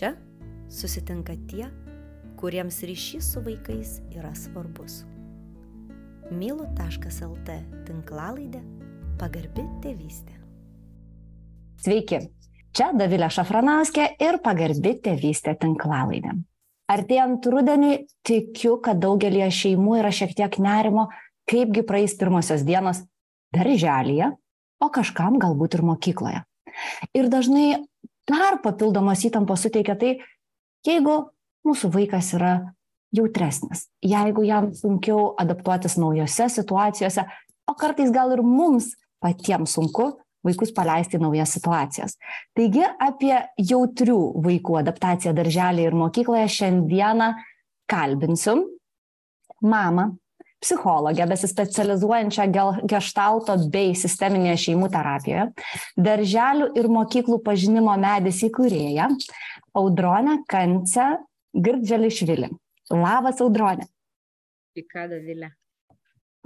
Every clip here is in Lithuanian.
Čia susitinka tie, kuriems ryšys su vaikais yra svarbus. mylu.lt tinklalaidė pagarbi tėvystė. Sveiki, čia Davilė Šafranauskė ir pagarbi tėvystė tinklalaidė. Artėjant rudeniui, tikiu, kad daugelie šeimų yra šiek tiek nerimo, kaipgi praeis pirmosios dienos darželėje, o kažkam galbūt ir mokykloje. Ir dažnai dar papildomos įtampos suteikia tai, jeigu mūsų vaikas yra jautresnis, jeigu jam sunkiau adaptuotis naujose situacijose, o kartais gal ir mums patiems sunku vaikus paleisti į naujas situacijas. Taigi apie jautrių vaikų adaptaciją darželį ir mokykloje šiandieną kalbinsiu mamą, psichologę, besispecializuojančią gestalto bei sisteminėje šeimų terapijoje, darželių ir mokyklų pažinimo medis įkūrėją, Audronę Kancę Girdželišvilį. Labas, Audronė. Ką, Davilė?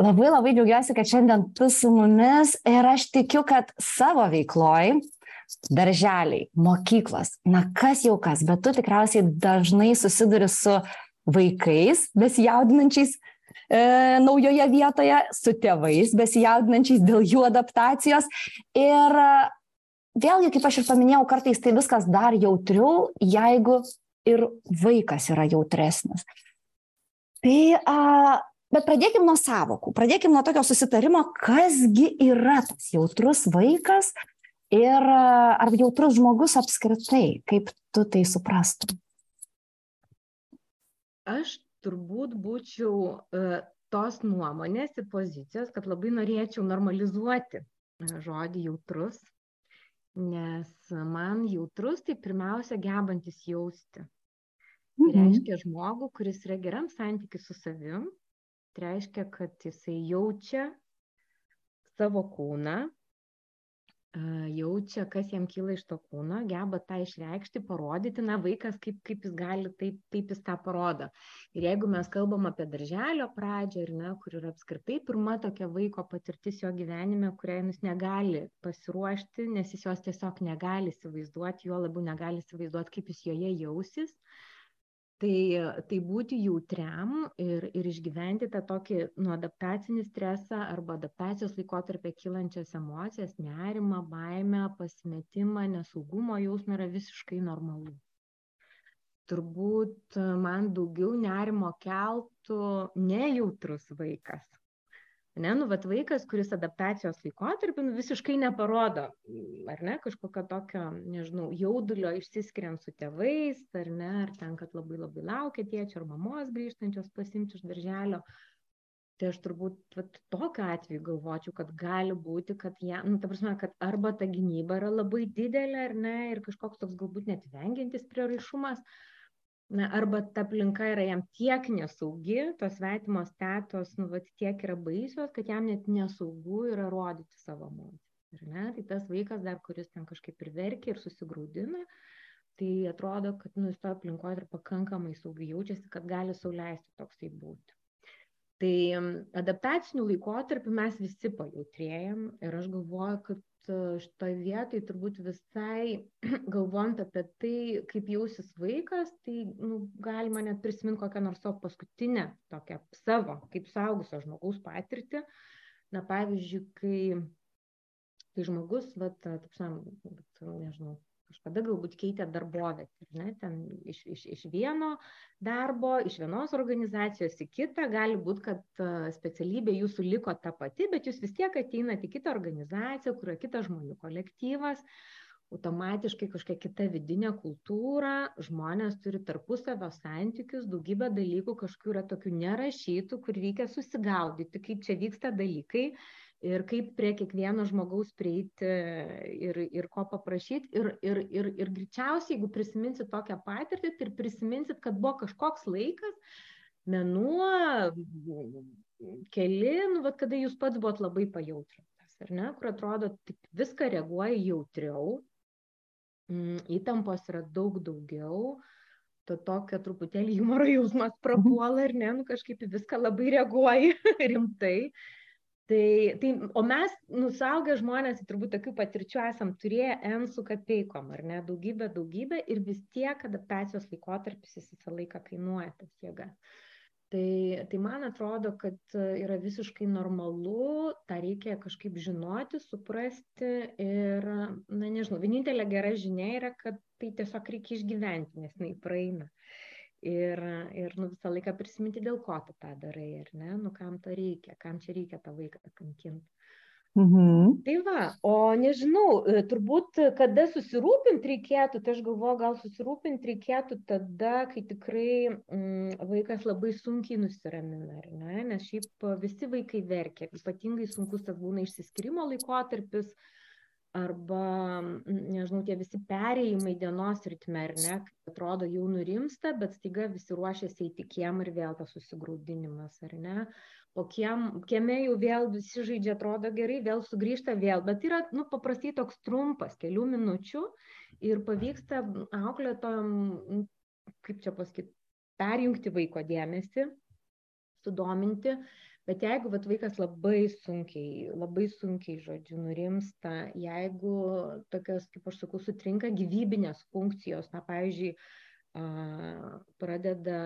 Labai labai džiaugiuosi, kad šiandien tu su mumis ir aš tikiu, kad savo veikloj, darželiai, mokyklos, na kas jau kas, bet tu tikriausiai dažnai susiduri su vaikais besijaudinančiais e, naujoje vietoje, su tėvais besijaudinančiais dėl jų adaptacijos. Ir vėlgi, kaip aš ir paminėjau, kartais tai viskas dar jautriau, jeigu ir vaikas yra jautresnis. Tai a, Bet pradėkim nuo savokų, pradėkim nuo tokio susitarimo, kasgi yra tas jautrus vaikas ir ar jautrus žmogus apskritai, kaip tu tai suprastum. Aš turbūt būčiau uh, tos nuomonės ir pozicijos, kad labai norėčiau normalizuoti uh, žodį jautrus, nes man jautrus tai pirmiausia gebantis jausti. Tai mhm. reiškia žmogų, kuris yra geram santykiu su savim, Tai reiškia, kad jisai jaučia savo kūną, jaučia, kas jam kyla iš to kūno, geba tą išreikšti, parodyti, na, vaikas kaip, kaip jis gali, taip, taip jis tą parodo. Ir jeigu mes kalbam apie darželio pradžią, ir, na, kur yra apskritai pirma tokia vaiko patirtis jo gyvenime, kuriai jis negali pasiruošti, nes jis jos tiesiog negali įsivaizduoti, jo labiau negali įsivaizduoti, kaip jis joje jausis, tai tai būti jautriam ir ir išgyventi tą tokį nu adaptacinį stresą arba adaptacijos laikotarpyje kylančias emocijas nerimą baimę pasimetimą nesaugumo jausmą yra visiškai normalu. Turbūt man daugiau nerimo keltų nejautrus vaikas ne nu vat vaikas kuris adaptacijos laikotarpiu nu visiškai neparodo ar ne kažkokio tokio nežinau jaudulio išsiskiriant su tėvais ar ne ar ten kad labai labai laukia tėčio ar mamos grįžtančios pasiimti iš darželio. Tai aš turbūt vat tokiu atveju galvočiau kad gali būti kad ją nu ta prasme kad arba ta gynyba yra labai didelė ar ne ir kažkoks toks galbūt net vengiantis prieraišumas na arba ta aplinka yra jam tiek nesaugi tos svetimos tetos nu vat tiek yra baisios kad jam net nesaugu yra rodyti savo emocijas ar ne? Tai tas vaikas dar kuris ten kažkaip ir verkia ir susigraudina tai atrodo kad nu jis toj aplinkoj dar pakankamai saugiai jaučiasi kad gali sau leisti toksai būti. Tai adaptaciniu laikotarpiu mes visi pajautrėjam ir aš galvoju kad šitoj vietoj turbūt visai galvojant apie tai, kaip jausis vaikas, tai nu, galima net prisiminti kokią nors savo paskutinę tokią savo, kaip saugusio žmogaus patirtį. Na, pavyzdžiui, kai, kai žmogus, vat, taip sakant, nežinau, kažkada galbūt keitė darbovietę, ne, ten iš, iš, iš vieno darbo, iš vienos organizacijos į kitą, gali būti, kad specialybė jūsų liko ta pati, bet jūs vis tiek ateinate į kitą organizaciją, kur yra kitas žmonių kolektyvas, automatiškai kažkokia kita vidinė kultūra, žmonės turi tarpusavio santykius, daugybę dalykų kažkokių yra tokių nerašytų, kur reikia susigaudyti, kaip čia vyksta dalykai ir kaip prie kiekvieno žmogaus prieiti ir, ir ko paprašyti. Ir, ir, ir, ir greičiausiai, jeigu prisiminsit tokią patirtį, tai ir prisiminsit, kad buvo kažkoks laikas, menuo, keli, nu, vat, kada jūs pats buvot labai pajautrintas, ar ne, kur atrodo, tik viską reaguoja jautriau, mm, įtampos yra daug daugiau, to tokio truputėlį humoro jausmas prapuola ir ne, nu kažkaip viską labai reaguoji rimtai Tai, tai, o mes, nusaugę žmonės, tai turbūt tokių patirčių esam turėję N su kapeikom, ar ne, daugybę, daugybę ir vis tiek adaptacijos laikotarpis jis visą laiką kainuoja tas jėga. Tai, tai man atrodo, kad yra visiškai normalu, tą reikia kažkaip žinoti, suprasti ir, na nežinau, vienintelė gera žinia yra, kad tai tiesiog reikia išgyventi, nes jinai praeina ir ir nu visą laiką prisiminti dėl ko tu tą darai ar ne nu kam to reikia kam čia reikia tą vaiką kankint Mhm. Tai va, o nežinau, e, turbūt kada susirūpinti reikėtų, tai aš galvoju, gal susirūpinti reikėtų tada, kai tikrai mm, vaikas labai sunkiai nusiramina, ne? nes šiaip visi vaikai verkia, ypatingai sunkus tas būna išsiskirimo laikotarpis, arba nežinau tie visi perėjimai dienos ritme ar ne atrodo jau nurimsta bet staiga visi ruošiasi eiti į kiemą ir vėl tas susigraudinimas ar ne? O kiem kieme jau vėl visi žaidžia atrodo gerai vėl sugrįžta vėl. Bet yra nu paprastai toks trumpas kelių minučių ir pavyksta auklėtojom kaip čia pasakyt perjungti vaiko dėmesį sudominti bet jeigu vat vaikas labai sunkiai labai sunkiai žodžiu nurimsta jeigu tokios kaip aš sakau sutrinka gyvybinės funkcijos na pavyzdžiui a, pradeda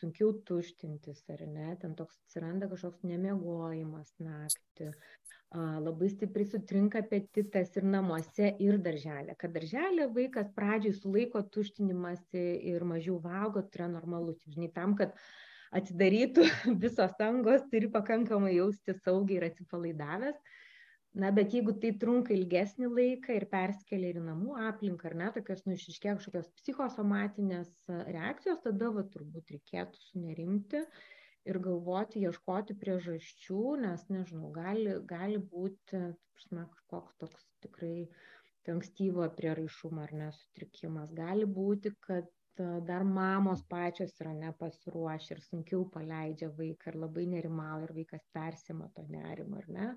sunkiau tuštintis ar ne ten toks atsiranda kažkoks nemiegojimas naktį labai stipriai sutrinka apetitas ir namuose ir darželė. Kad darželė vaikas pradžioj sulaiko tuštinimąsi ir mažiau valgo tai yra normalu. Žinai tam kad atidarytų visos angos, turi pakankamai jausti saugiai ir atsipalaidavęs. Na, bet jeigu tai trunka ilgesnį laiką ir perskelia ir namų aplinką, ar ne, tokios, nu, išiškė kažkokios psichosomatinės reakcijos, tada va turbūt reikėtų sunerimti ir galvoti, ieškoti priežasčių, nes, nežinau, gali, gali būti, na, kažkoks toks tikrai ankstyvo prieraišumo ar nesutrikimas. Gali būti, kad dar mamos pačios yra nepasiruošę ir sunkiau paleidžia vaiką ir labai nerimauja ir vaikas persima to nerimo, ar ne?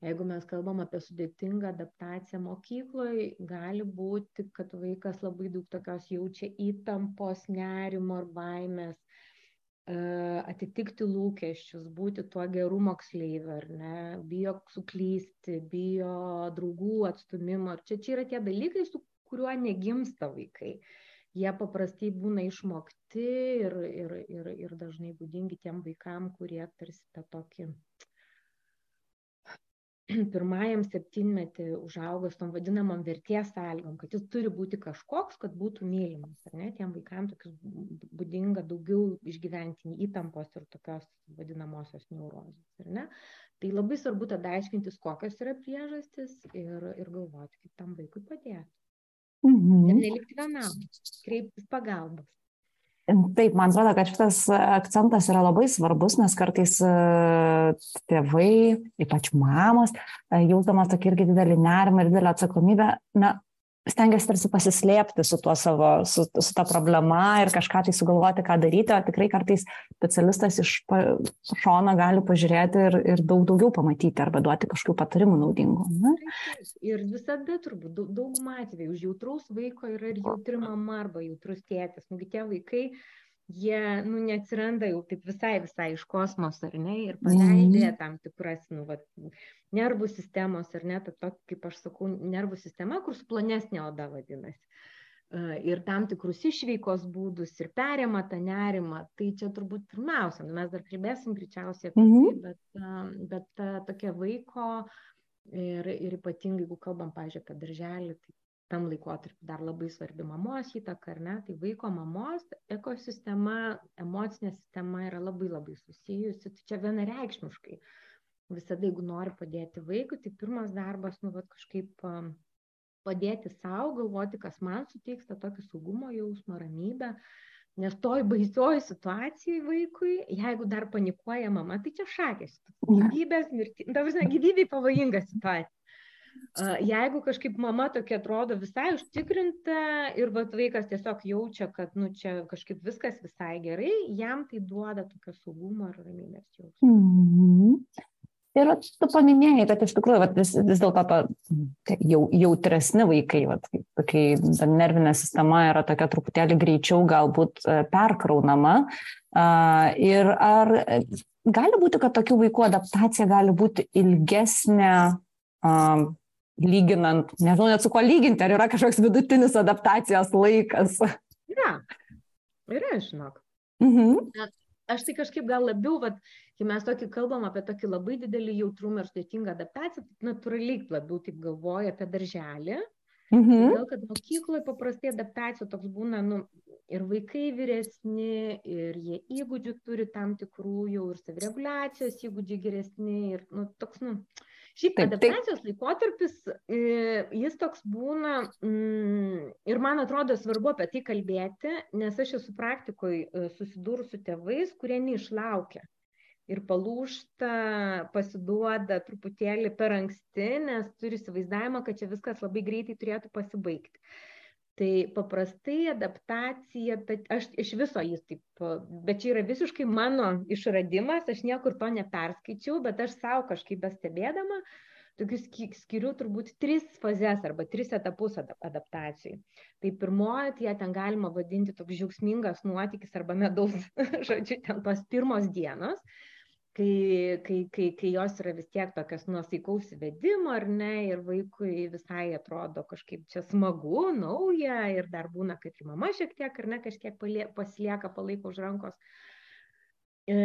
Jeigu mes kalbam apie sudėtingą adaptaciją mokykloje, gali būti, kad vaikas labai daug tokios jaučia įtampos, nerimo ar baimės, e, atitikti lūkesčius, būti tuo geru moksleiviu, ar ne, bijo suklysti, bijo draugų atstumimo. Ir čia, čia yra tie dalykai, su kuriuo negimsta vaikai jie paprastai būna išmokti ir, ir, ir, ir dažnai būdingi tiem vaikam, kurie tarsi tą tokį pirmajam septynmetį užaugo su tom vadinamom vertės sąlygom, kad jis turi būti kažkoks, kad būtų mylimas. Ar ne? Tiem vaikams tokius būdinga daugiau išgyventi įtampos ir tokios vadinamosios neurozės. Ar ne? Tai labai svarbu tada aiškintis, kokios yra priežastis ir, ir galvoti, kaip tam vaikui padėti. Mhm. Ir nelikti vienam, kreiptis pagalbos. Taip, man atrodo, kad šitas akcentas yra labai svarbus, nes kartais e, tėvai, ypač mamos, e, jausdamas tokį irgi didelį nerimą ir didelę atsakomybę, na, stengiasi tarsi pasislėpti su tuo savo, su, su ta problema ir kažką tai sugalvoti, ką daryti, o tikrai kartais specialistas iš šono gali pažiūrėti ir, ir daug daugiau pamatyti arba duoti kažkokių patarimų naudingų. Ne? Ir visada turbūt daug, daug atvejų už jautraus vaiko yra ir jautri mama arba jautrus tėtis. Nugi tie vaikai, jie nu, neatsiranda jau taip visai, visai iš kosmoso, ar ne, ir paleidė mm. tam tikras, nu, vat, nervų sistemos, ar ne, ta, to, kaip aš sakau, nervų sistema, kur suplonesnė oda vadinasi. Ir tam tikrus išveikos būdus ir perėmą tą nerimą, tai čia turbūt pirmiausia, nu, mes dar kalbėsim greičiausiai apie tai, mhm. bet, bet ta, tokia vaiko ir, ir ypatingai, jeigu kalbam, pažiūrėjau, apie darželį, tai tam laikotarpiu dar labai svarbi mamos įtaka, ar ne, tai vaiko mamos ekosistema, emocinė sistema yra labai labai susijusi, tai čia vienareikšmiškai. Visada, jeigu nori padėti vaikui, tai pirmas darbas, nu, va, kažkaip padėti savo, galvoti, kas man suteiks tą tokį saugumo jausmą, ramybę. Nes toj baisioj situacijai vaikui, jeigu dar panikuoja mama, tai čia šakės. Gyvybės, mirti, ta prasme, gyvybei pavojinga situacija. Jeigu kažkaip mama tokia atrodo visai užtikrinta ir vat, vaikas tiesiog jaučia, kad nu, čia kažkaip viskas visai gerai, jam tai duoda tokio saugumo ir ramybės jausmą. Mm -hmm. Ir tu paminėjai, kad iš tikrųjų vat, vis, vis dėlto jau, jautresni vaikai, vat, kai nervinė sistema yra tokia truputėlį greičiau galbūt e, perkraunama. Ir ar gali būti, kad tokių vaikų adaptacija gali būti ilgesnė, um, lyginant, nežinau net su kuo lyginti, ar yra kažkoks vidutinis adaptacijos laikas. Yra, yra, žinok. Mhm. Aš tai kažkaip gal labiau, vat, kai mes tokį kalbam apie tokį labai didelį jautrumą ir sudėtingą adaptaciją, tai natūraliai labiau taip galvoju apie darželį. Mhm. Todėl, kad mokykloje paprastai adaptacijų toks būna, nu, ir vaikai vyresni, ir jie įgūdžių turi tam tikrų jau ir savireguliacijos įgūdžiai geresni, ir, nu, toks, nu, Šiaip Taip, taip. adaptacijos laikotarpis, e, jis toks būna mm, ir man atrodo svarbu apie tai kalbėti, nes aš esu praktikoje susidūrus su tėvais, kurie neišlaukia ir palūšta, pasiduoda truputėlį per anksti, nes turi įsivaizdavimą, kad čia viskas labai greitai turėtų pasibaigti. Tai paprastai adaptacija, tai aš iš viso jis taip, bet čia yra visiškai mano išradimas, aš niekur to neperskaičiau, bet aš savo kažkaip bestebėdama, tokius skiriu turbūt tris fazes arba tris etapus adaptacijai. Tai pirmoji, tai ją ten galima vadinti toks džiaugsmingas nuotykis arba medaus, žodžiu, ten tos pirmos dienos kai, kai, kai, kai jos yra vis tiek tokios nuosaikaus įvedimo, ar ne, ir vaikui visai atrodo kažkaip čia smagu, nauja, ir dar būna, kad ir mama šiek tiek, ar ne, kažkiek palie, pasilieka, palaiko už rankos, e,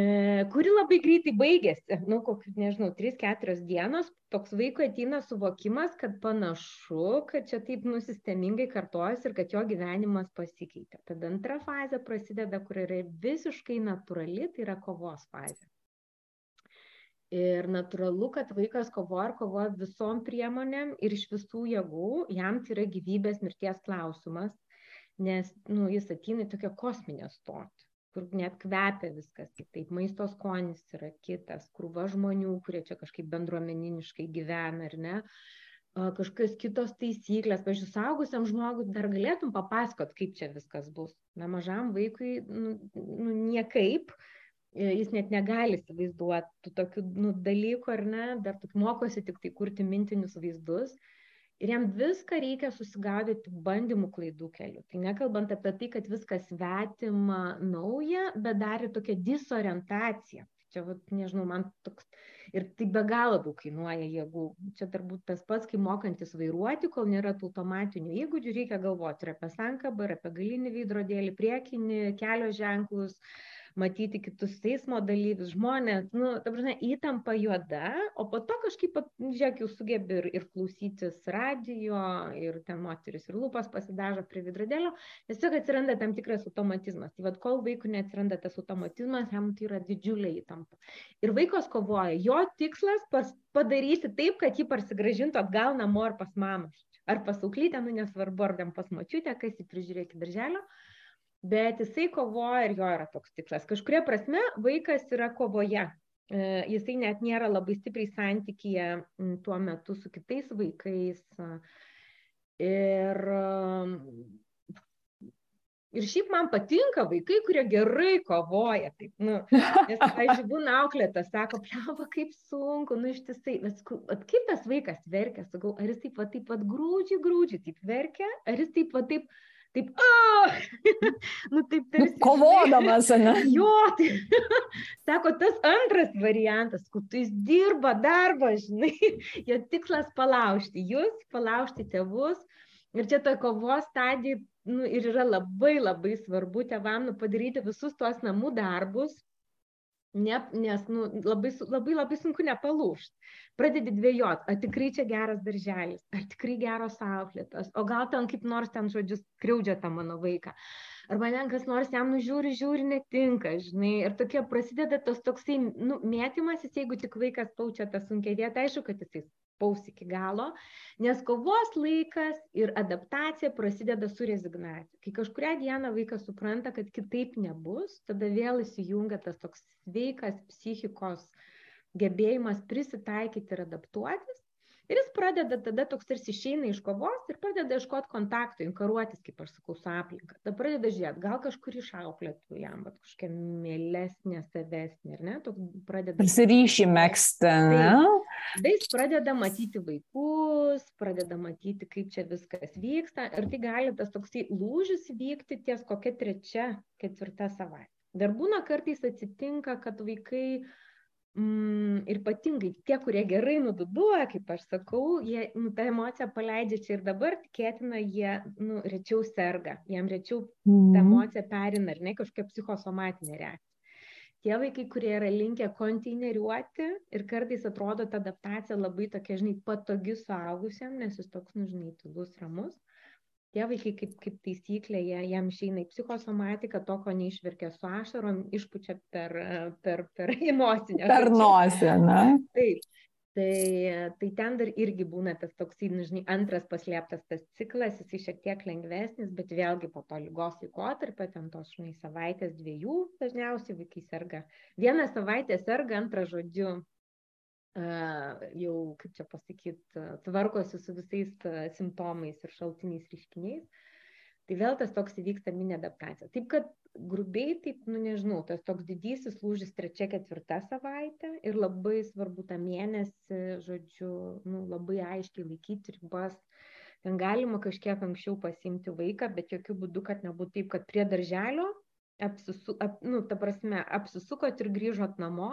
kuri labai greitai baigėsi, nu, kokius, nežinau, 3-4 dienos, toks vaiko ateina suvokimas, kad panašu, kad čia taip nusistemingai kartojasi ir kad jo gyvenimas pasikeitė. Tada antra fazė prasideda, kur yra visiškai natūrali, tai yra kovos fazė ir natūralu kad vaikas kovoja ir kovoja visom priemonėm ir iš visų jėgų jam tai yra gyvybės mirties klausimas nes nu jis ateina į tokią kosminę stotį kur net kvepia viskas kitaip maisto skonis yra kitas krūva žmonių kurie čia kažkaip bendruomeniškai gyvena ar ne kažkokios kitos taisyklės. Pavyzdžiui, saugusiam žmogui dar galėtum papasakot, kaip čia viskas bus. Na, mažam vaikui nu, nu, niekaip, E, jis net negali įsivaizduoti tokių nu, dalykų, ar ne, dar tik mokosi tik tai kurti mintinius vaizdus. Ir jam viską reikia susigaudyti bandymų klaidų keliu. Tai nekalbant apie tai, kad viskas svetima, nauja, bet dar ir tokia disorientacija. Čia, vat, nežinau, man toks. Ir tai be galo daug kainuoja jėgų. Čia turbūt tas pats, kai mokantis vairuoti, kol nėra tų automatinių įgūdžių, reikia galvoti ir apie sankabą, ir apie galinį veidrodėlį, priekinį, kelio ženklus, uh, matyti kitus eismo dalyvius, žmonės, nu, ta prasme, įtampa juoda, o po to kažkaip, žiūrėk, jau sugebi ir, ir klausytis radio, ir ten moteris ir lūpas pasidažo prie vidradėlio, tiesiog atsiranda tam tikras automatizmas. Tai vad, kol vaikų neatsiranda tas automatizmas, jam tai yra didžiulė įtampa. Ir vaikas kovoja, jo tikslas pas, padaryti taip, kad jį parsigražintų atgal namo ar pas mamą. Ar pas auklytę, nu nesvarbu, ar ten pas mačiutę, kas jį prižiūrėjo iki darželio bet jisai kovoja ir jo yra toks tikslas. Kažkuria prasme vaikas yra kovoje. E, jisai net nėra labai stipriai santykyje tuo metu su kitais vaikais. Ir, ir šiaip man patinka vaikai, kurie gerai kovoja. Taip, nu, nes, pavyzdžiui, būna auklėtas, sako, pliava, kaip sunku, nu ištisai, bet kaip tas vaikas verkia, sakau, ar jis taip, va, taip, va, grūdžiai, grūdžiai, taip verkia, ar jis taip, va, taip, taip, oh! nu taip tarsi. Nu, kovodamas, ne? Jo, tai, sako, tas antras variantas, kur tu jis dirba darbą, žinai, jo tikslas palaužti jūs, palaužti tėvus. Ir čia toje kovos stadijai nu, ir yra labai labai svarbu tėvam nu, padaryti visus tuos namų darbus, ne, nes nu, labai, labai labai sunku nepalūšti. Pradedi dvėjot, ar tikrai čia geras darželis, ar tikrai geros auklėtos, o gal ten kaip nors ten žodžius kriaudžia tą mano vaiką. Arba ten kas nors jam nužiūri, žiūri, netinka, žinai. Ir tokie prasideda tas toksai nu, mėtymasis, jeigu tik vaikas paučia tą sunkia vietą, aišku, kad jisai paus iki galo, nes kovos laikas ir adaptacija prasideda su rezignacija. Kai kažkuria diena vaikas supranta, kad kitaip nebus, tada vėl įsijungia tas toks sveikas psichikos gebėjimas prisitaikyti ir adaptuotis ir jis pradeda tada toks tarsi išeina iš kovos ir pradeda ieškoti kontaktų, inkaruotis, kaip aš sakau, su aplinka. Tada pradeda žiūrėti, gal kažkur išauklėtų jam, bet kažkokia mielesnė, savesnė, ar ne? Toks pradeda. Prisiryšį mėgsti, ne? Tada jis pradeda matyti vaikus, pradeda matyti, kaip čia viskas vyksta ir tai gali tas toksai lūžis vykti ties kokia trečia, ketvirta savaitė. Dar būna kartais atsitinka, kad vaikai mm, ir ypatingai tie, kurie gerai nududuoja, kaip aš sakau, jie nu, tą emociją paleidžia čia ir dabar, tikėtina, jie nu, rečiau serga, jiem rečiau mm. ta emocija perina, ar ne, kažkokia psichosomatinė reakcija. Tie vaikai, kurie yra linkę konteineriuoti ir kartais atrodo ta adaptacija labai tokia, žinai, patogi suaugusiam, nes jis toks, nu, žinai, tylus, ramus tie vaikai kaip, kaip taisyklė, jie, jam išeina į psichosomatiką, to, ko neišverkia su ašarom, išpučia per, per, per emocinę. Per nosį, na. Taip. Tai, tai ten dar irgi būna tas toksai, nu, žinai, antras paslėptas tas ciklas, jis šiek tiek lengvesnis, bet vėlgi po to lygos laikotarpio, ten tos, žinai, savaitės dviejų dažniausiai vaikai serga. Vieną savaitę serga, antrą žodžiu, jau, kaip čia pasakyti, tvarkosi su visais simptomais ir šaltiniais reiškiniais, tai vėl tas toks įvyksta mini adaptacija. Taip kad grubiai, taip, nu nežinau, tas toks didysis lūžis trečia, ketvirta savaitė ir labai svarbu tą mėnesį, žodžiu, nu, labai aiškiai laikyti ribas. Ten galima kažkiek anksčiau pasimti vaiką, bet jokių būdų, kad nebūtų taip, kad prie darželio apsisu, ap, nu, ta prasme, apsisukot ir grįžot namo,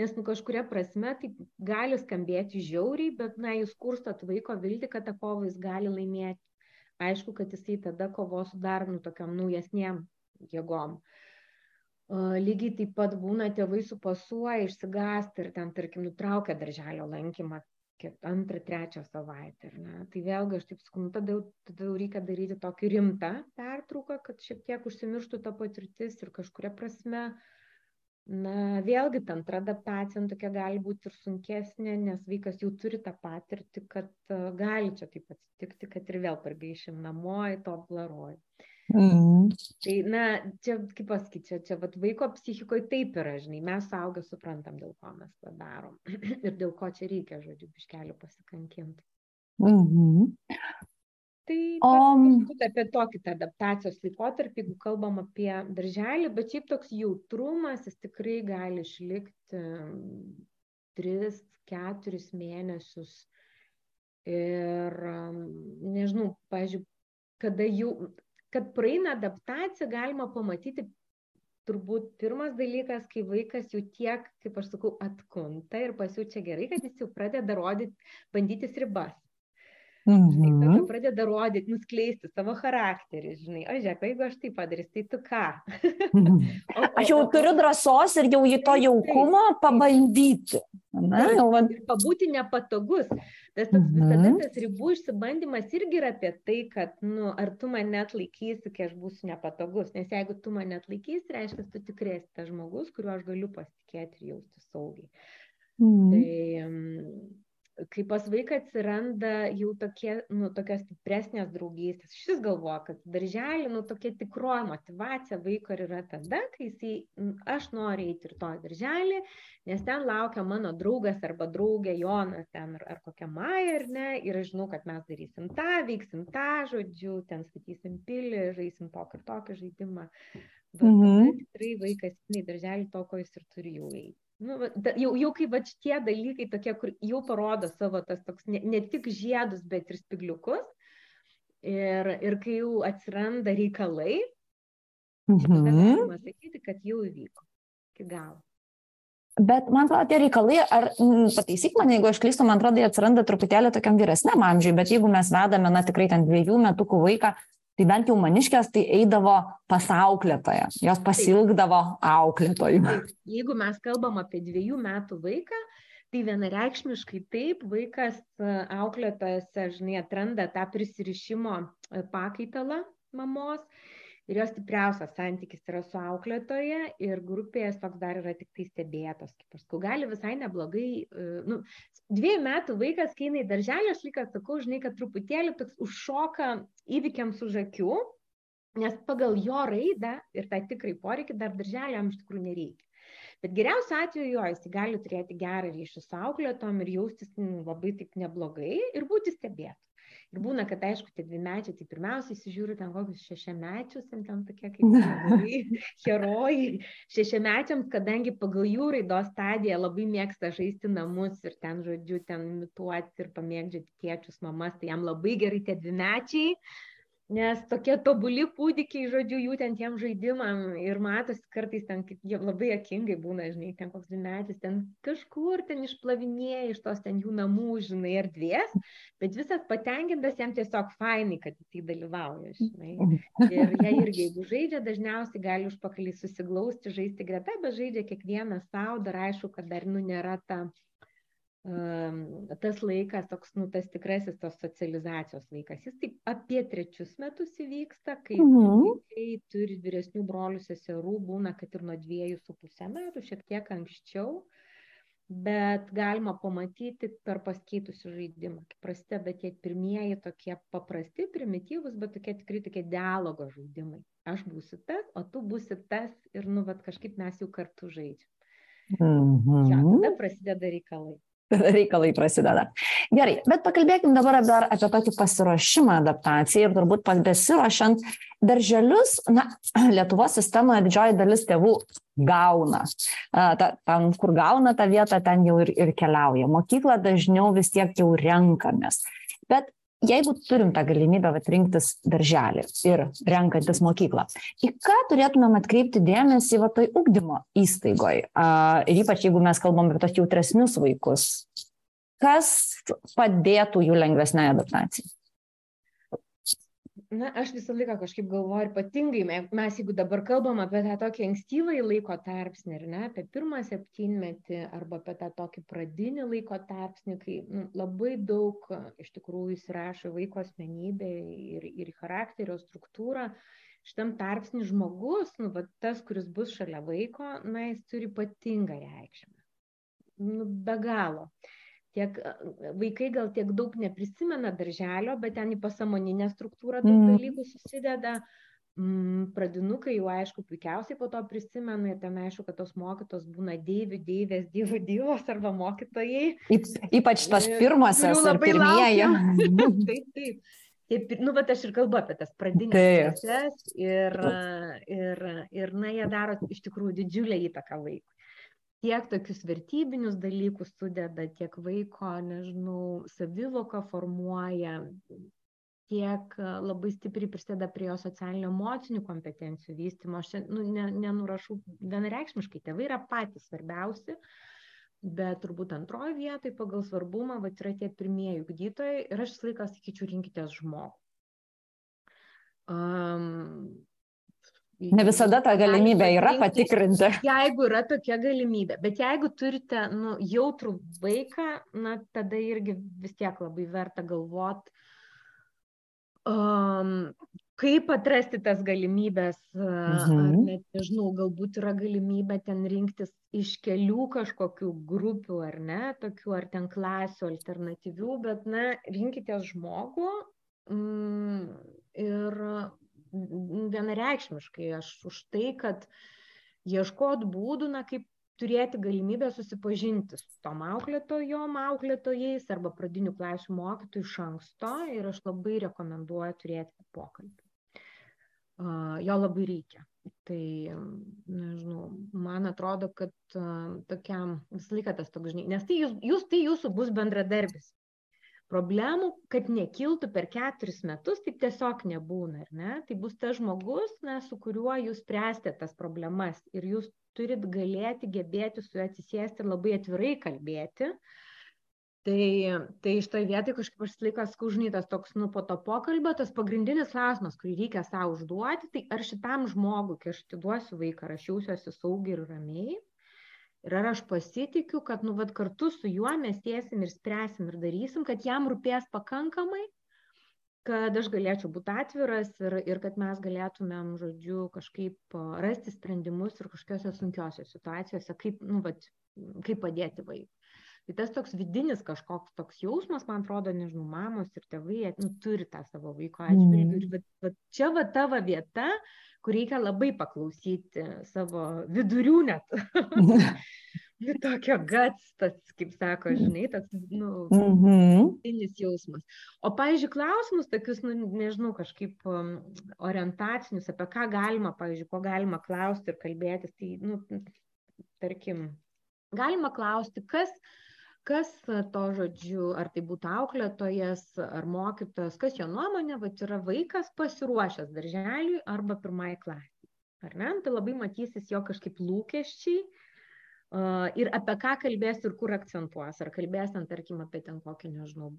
nes nu, kažkuria prasme tai gali skambėti žiauriai, bet na, jūs kurstot vaiko vilti, kad tą kovą jis gali laimėti. Aišku, kad jisai tada kovos su dar nu, tokiam naujesniem jėgom. Lygiai taip pat būna tėvai supasuoja, išsigąsta ir ten, tarkim, nutraukia darželio lankymą antrą, trečią savaitę. Tai vėlgi aš taip sakau, nu, tada, tada jau reikia daryti tokį rimtą pertrauką, kad šiek tiek užsimirštų ta patirtis ir kažkuria prasme, na, vėlgi ta antra adaptacija nu, tokia gali būti ir sunkesnė, nes vaikas jau turi tą patirtį, kad uh, gali čia taip atsitikti, kad ir vėl pargaišim namo į to blaroj. Mm. Tai, na, čia, kaip pasakyti, čia, čia vat, vaiko psichikoje taip yra, žinai, mes saugę suprantam, dėl ko mes tą darom ir dėl ko čia reikia, žodžiu, biškelių pasikankinti. Mm -hmm. Tai o... apie tokį tą adaptacijos laikotarpį, jeigu kalbam apie darželį, bet šiaip toks jautrumas, jis tikrai gali išlikti 3-4 mėnesius. Ir nežinau, pažiūrėjau, kada jau kad praeina adaptacija, galima pamatyti turbūt pirmas dalykas, kai vaikas jau tiek, kaip aš sakau, atkunta ir pasiūčia gerai, kad jis jau pradeda rodyti, bandytis ribas. Mhm. Tada pradeda rodyti, nuskleisti savo charakterį, žinai, o žiūrėk, jeigu aš tai padarysiu, tai tu ką? Mhm. o, o, aš jau turiu drąsos ir jau į to jaukumo pabandyti. Na, jau man. Ir pabūti nepatogus. Tas toks mhm. visada tas ribų išsibandymas irgi yra apie tai, kad, nu, ar tu mane net laikysi, kai aš būsiu nepatogus. Nes jeigu tu mane net laikysi, reiškia, tu tikrai esi tas žmogus, kuriuo aš galiu pasitikėti ir jausti saugiai. Mhm. Tai, kai pas vaiką atsiranda jau tokie, nu, tokios stipresnės draugystės, šis galvoja, kad darželį, nu, tokia tikroji motivacija vaiko yra tada, kai jisai, aš noriu eiti ir to darželį, nes ten laukia mano draugas arba draugė Jonas ten ar, ar kokia Maja, ar ne, ir aš žinau, kad mes darysim tą, veiksim tą, žodžiu, ten statysim pilį, žaisim tokį ir tokį žaidimą. Bet mhm. tikrai vaikas į darželį to, ko jis ir turi jau eiti nu, jau, jau kai va šitie dalykai tokie, kur jau parodo savo tas toks ne, ne tik žiedus, bet ir spigliukus. Ir, ir kai jau atsiranda reikalai, mhm. galima sakyti, kad jau įvyko iki galo. Bet man atrodo, tie reikalai, ar m, pataisyk mane, jeigu aš klystu, man atrodo, jie atsiranda truputėlį tokiam vyresniam amžiui, bet jeigu mes vedame, na tikrai ten dviejų metukų vaiką, tai bent jau maniškės tai eidavo pas auklėtoją, jos pasilgdavo auklėtojų. Jeigu mes kalbam apie dviejų metų vaiką, tai vienareikšmiškai taip, vaikas e, auklėtojas, žinai, atranda tą prisirišimo e, pakaitalą mamos ir jos stipriausias santykis yra su auklėtoja ir grupėje toks dar yra tik tai stebėtos, kaip aš sakau, gali visai neblogai, e, nu, dviejų metų vaikas, kai eina į darželį, aš lyg sakau, žinai, kad truputėlį toks užšoka įvykiams už akių, nes pagal jo raidą ir tą tikrai poreikį dar darželį jam iš tikrųjų nereikia. Bet geriausiu atveju jo, jis gali turėti gerą ryšį su auklėtom ir jaustis nu, labai taip neblogai ir būti stebėtų. Ir būna, kad aišku, tie dvimečiai, tai pirmiausia įsižiūri ten kokius šešiamečius, ten, ten tokie kaip herojai. Šešiamečiams, kadangi pagal jų raidos stadiją labai mėgsta žaisti namus ir ten, žodžiu, ten imituoti ir pamėgdžioti tėčius, mamas, tai jam labai gerai tie dvimečiai. Nes tokie tobuli kūdikiai, žodžiu, jų ten tiem žaidimam ir matosi kartais ten, kaip jie labai akingai būna, žinai, ten koks dvimetis, ten kažkur ten išplavinėja iš tos ten jų namų, žinai, erdvės, bet visas patenkintas jam tiesiog fainai, kad jis tai dalyvauja, žinai. Ir jie irgi, jeigu žaidžia, dažniausiai gali užpakalį susiglausti, žaisti greta, bet žaidžia kiekvienas savo, dar aišku, kad dar, nu, nėra ta tas laikas, toks, nu, tas tikrasis tos socializacijos laikas, jis taip apie trečius metus įvyksta, kai mhm. vaikai turi vyresnių brolių seserų, būna, kad ir nuo dviejų su pusę metų, šiek tiek anksčiau, bet galima pamatyti per paskeitusių žaidimą, kai prasideda tie pirmieji tokie paprasti, primityvus, bet tokie tikrai tokie dialogo žaidimai. Aš būsiu tas, o tu būsi tas ir, nu, bet kažkaip mes jau kartu žaidžiam. Mhm. Ja, tada prasideda reikalai. Reikalai prasideda. Gerai, bet pakalbėkim dabar dar apie tokį pasiruošimą adaptacijai ir turbūt besiruošiant darželius, na, Lietuvos sistemoje didžioji dalis tėvų gauna. Ta, tam, kur gauna tą vietą, ten jau ir, ir keliauja. Mokyklą dažniau vis tiek jau renkamės. Bet jeigu turim tą galimybę vat, rinktis darželį ir renkantis mokyklą, į ką turėtumėm atkreipti dėmesį va toj ugdymo įstaigoj, ir ypač jeigu mes kalbam apie tos jautresnius vaikus, kas padėtų jų lengvesnei adaptacijai? Na aš visą laiką kažkaip galvoju ir ypatingai mes jeigu dabar kalbam apie tą tokį ankstyvąjį laiko tarpsnį ar ne apie pirmą septynmetį arba apie tą tokį pradinį laiko tarpsnį kai nu, labai daug iš tikrųjų įsirašo vaiko asmenybė ir, ir charakterio struktūrą šitam tarpsnį žmogus, nu, va, tas, kuris bus šalia vaiko, na, jis turi ypatingą reikšmę. Nu, be galo. Uh, tiek vaikai gal tiek daug neprisimena darželio, bet ten į pasamoninę struktūrą daug mm. dalykų susideda. Mm, pradinukai jau aišku puikiausiai po to prisimena ir ten aišku, kad tos mokytos būna deivių, deivės, dievų dievos arba mokytojai. Ypač tas pirmasis ar pirmieji. taip, taip. Taip, nu, bet aš ir kalbu apie tas pradinės klases ir, ir, ir, na, jie daro iš tikrųjų didžiulę įtaką vaikui tiek tokius vertybinius dalykus sudeda, tiek vaiko, nežinau, savivoką formuoja, tiek e, labai stipriai prisideda prie jo socialinio emocinių kompetencijų vystymo. Aš nu, ne, nenurašau vienareikšmiškai, tėvai yra patys svarbiausi, bet turbūt antroji vietoje pagal svarbumą va, yra tie pirmieji ugdytojai ir aš visą laiką sakyčiau, rinkitės žmogų. Um, Ne visada ta galimybė yra patikrinti. Jeigu yra tokia galimybė, bet jeigu turite nu, jautrų vaiką, na, tada irgi vis tiek labai verta galvoti, um, kaip atrasti tas galimybės, mhm. net, nežinau, galbūt yra galimybė ten rinktis iš kelių kažkokių grupių, ar ne, tokių, ar ten klasių alternatyvių, bet, na, rinkitės žmogų mm, ir vienareikšmiškai aš už tai, kad ieškot būdų, na, kaip turėti galimybę susipažinti su tom auklėtojom, auklėtojais arba pradinių klasių mokytojų iš anksto ir aš labai rekomenduoju turėti pokalbį. Uh, jo labai reikia. Tai, nežinau, man atrodo, kad uh, tokiam visą laiką tas toks, žinai, nes tai jūs, jūs, tai jūsų bus bendradarbis problemų, kad nekiltų per keturis metus, taip tiesiog nebūna, ar ne? Tai bus tas žmogus, na, su kuriuo jūs spręsite tas problemas ir jūs turit galėti, gebėti su juo atsisėsti ir labai atvirai kalbėti. Tai, tai iš to vietoj kažkaip aš laikas skužnytas toks, nu, po to pokalbio, tas pagrindinis klausimas, kurį reikia savo užduoti, tai ar šitam žmogui, kai aš atiduosiu vaiką, aš jausiuosi saugiai ir ramiai, ir ar aš pasitikiu, kad nu, vat, kartu su juo mes tiesim ir spręsim ir darysim, kad jam rūpės pakankamai, kad aš galėčiau būti atviras ir, ir kad mes galėtumėm, žodžiu, kažkaip rasti sprendimus ir kažkokiose sunkiose situacijose, kaip, nu, vat, kaip padėti vaikui. Tai tas toks vidinis kažkoks toks jausmas, man atrodo, nežinau, mamos ir tėvai nu, turi tą savo vaiko atžvilgių. Mm. Ir va, čia va tavo vieta, kur reikia labai paklausyti savo vidurių net. Nu, tokio gatstas, kaip sako, žinai, toks, nu, mm -hmm. jausmas. O, pavyzdžiui, klausimus tokius, nu, nežinau, kažkaip um, orientacinius, apie ką galima, pavyzdžiui, ko galima klausti ir kalbėtis, tai, nu, tarkim, galima klausti, kas, kas to žodžiu, ar tai būtų auklėtojas, ar mokytojas, kas jo nuomonė, va, yra vaikas pasiruošęs darželiui arba pirmai klasiai. Ar ne? Tai labai matysis jo kažkaip lūkesčiai ir apie ką kalbės ir kur akcentuos. Ar kalbės ten, tarkim, apie ten kokį, nežinau,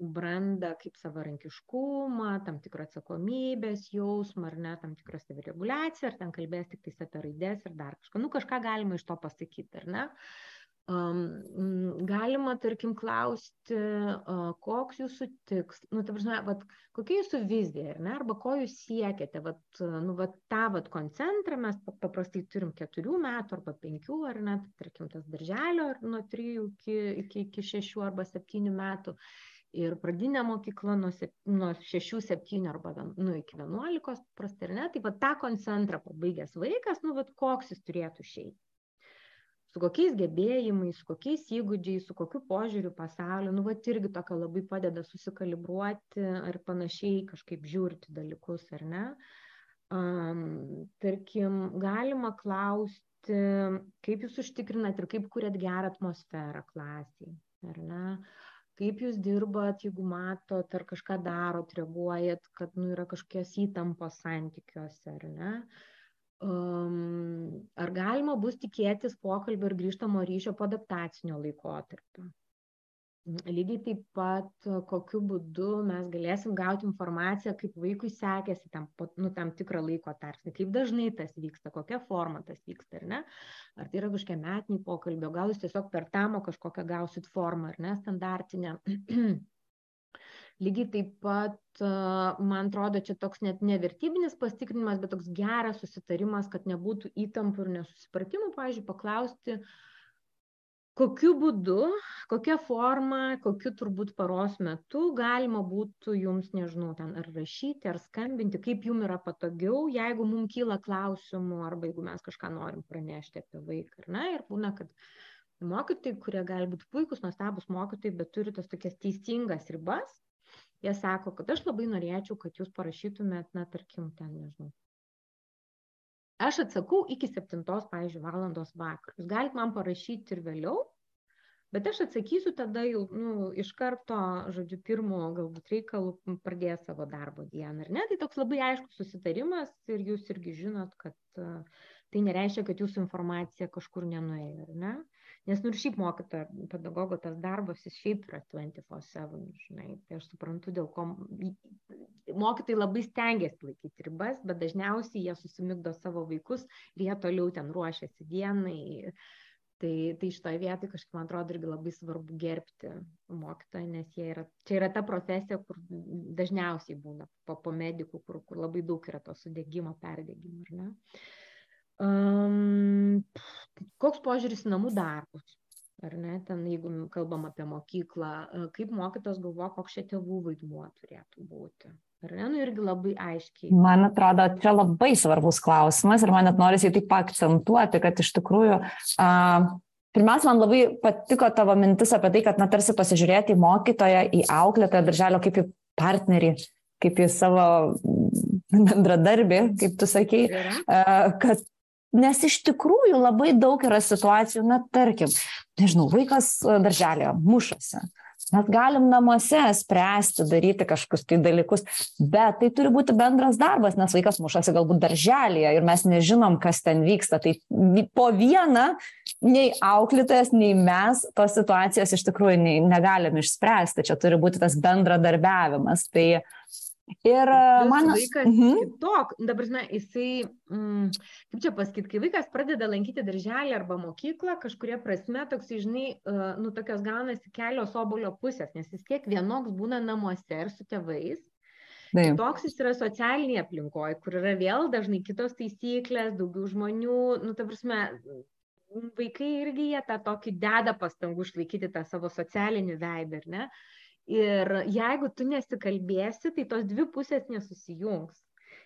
brandą kaip savarankiškumą, tam tikrą atsakomybės jausmą, ar ne, tam tikrą savireguliaciją, ar ten kalbės tik tais apie raidės ir dar kažką. Nu, kažką galima iš to pasakyti, ar ne? Uh, Galima, tarkim, klausti, koks jūsų tikslas, nu, ta prasme, vat, kokia jūsų vizija, ne, arba ko jūs siekiate, vat, nu, vat, tą vat, koncentrą mes paprastai turim keturių metų arba penkių, ar net, tarkim, tas darželio nuo trijų iki, iki, iki šešių arba septynių metų. Ir pradinė mokykla nuo, nuo 6-7 arba nu, iki 11, prastai, ar ne? Tai va tą koncentrą pabaigęs vaikas, nu, va, koks jis turėtų išeiti su kokiais gebėjimais, su kokiais įgūdžiais, su kokiu požiūriu pasaulio, nu, va, irgi tokia labai padeda susikalibruoti ar panašiai kažkaip žiūrti dalykus, ar ne. Um, tarkim, galima klausti, kaip jūs užtikrinat ir kaip kuriat gerą atmosferą klasiai, ar ne. Kaip jūs dirbat, jeigu matot, ar kažką darot, reaguojat, kad nu, yra kažkokios įtampos santykiuose, ar ne. Uh, um, ar galima bus tikėtis pokalbio ir grįžtamo ryšio po adaptacinio laikotarpio. Lygiai taip pat, kokiu būdu mes galėsim gauti informaciją, kaip vaikui sekėsi tam, nu, tam tikrą laiko tarpsnį, kaip dažnai tas vyksta, kokia forma tas vyksta, ar ne? Ar tai yra kažkokia metinį pokalbio, gal jūs tiesiog per tamo kažkokią gausit formą, ar ne, standartinę. Lygiai taip pat man atrodo čia toks net ne vertybinis pasitikrinimas bet toks geras susitarimas kad nebūtų įtampų ir nesusipratimų pavyzdžiui paklausti kokiu būdu kokia forma kokiu turbūt paros metu galima būtų jums nežinau ten ar rašyti ar skambinti kaip jum yra patogiau jeigu mum kyla klausimų arba jeigu mes kažką norim pranešti apie vaiką ar ne? Ir būna kad mokytojai kurie gali būt puikūs nuostabūs mokytojai bet turi tas tokias teisingas ribas jie sako, kad aš labai norėčiau, kad jūs parašytumėt, na, tarkim, ten, nežinau. Aš atsakau iki 7, pavyzdžiui, valandos vakar. Jūs galite man parašyti ir vėliau, bet aš atsakysiu tada jau, nu, iš karto, žodžiu, pirmo galbūt reikalų pradės savo darbo dieną, ar ne? Tai toks labai aiškus susitarimas ir jūs irgi žinot, kad tai nereiškia, kad jūsų informacija kažkur nenuėjo, ar ne? Nes nu ir šiaip mokytojo, pedagogo tas darbas, jis šiaip yra 24-7, žinai. Tai aš suprantu, dėl ko mokytojai labai stengiasi laikyti ribas, bet dažniausiai jie susimigdo savo vaikus ir jie toliau ten ruošiasi dienai. Tai, tai šitoje vietoje kažkaip man atrodo irgi labai svarbu gerbti mokytoją, nes yra, čia yra ta profesija, kur dažniausiai būna po, po medikų, kur, kur labai daug yra to sudėgymo, perdėgymo, ar ne? Uh, Um, koks požiūris į namų darbus? Ar ne, ten jeigu kalbam apie mokyklą, kaip mokytos galvo, koks čia tėvų vaidmuo turėtų būti? Ar ne, nu irgi labai aiškiai. Man atrodo, čia labai svarbus klausimas ir man net norisi jį taip akcentuoti, kad iš tikrųjų uh, Pirmiausia, man labai patiko tavo mintis apie tai, kad, na, tarsi pasižiūrėti į mokytoją, į auklėtoją darželio kaip į partnerį, kaip į savo bendradarbį, kaip tu sakei, kad Nes iš tikrųjų labai daug yra situacijų, na tarkim, nežinau, vaikas e, darželėje mušasi. Mes galim namuose spręsti, daryti kažkokius tai dalykus, bet tai turi būti bendras darbas, nes vaikas mušasi galbūt darželėje ir mes nežinom, kas ten vyksta. Tai po vieną nei auklėtojas, nei mes tos situacijos iš tikrųjų negalim išspręsti. Čia turi būti tas bendradarbiavimas. Tai Ir man. Vaikas mhm. kitok, dabar, žinai, jisai, mm, kaip čia pasakyti, kai vaikas pradeda lankyti darželį arba mokyklą, kažkuria prasme toks, žinai, nu tokios gaunasi kelios obolio pusės, nes vis tiek vienoks būna namuose ir su tėvais. Taip. Toks jis yra socialinėje aplinkoje, kur yra vėl dažnai kitos taisyklės, daugiau žmonių, nu, ta prasme, vaikai irgi jie tą tokį deda pastangų išlaikyti tą savo socialinį veidą, ar ne? Ir jeigu tu nesikalbėsi, tai tos dvi pusės nesusijungs.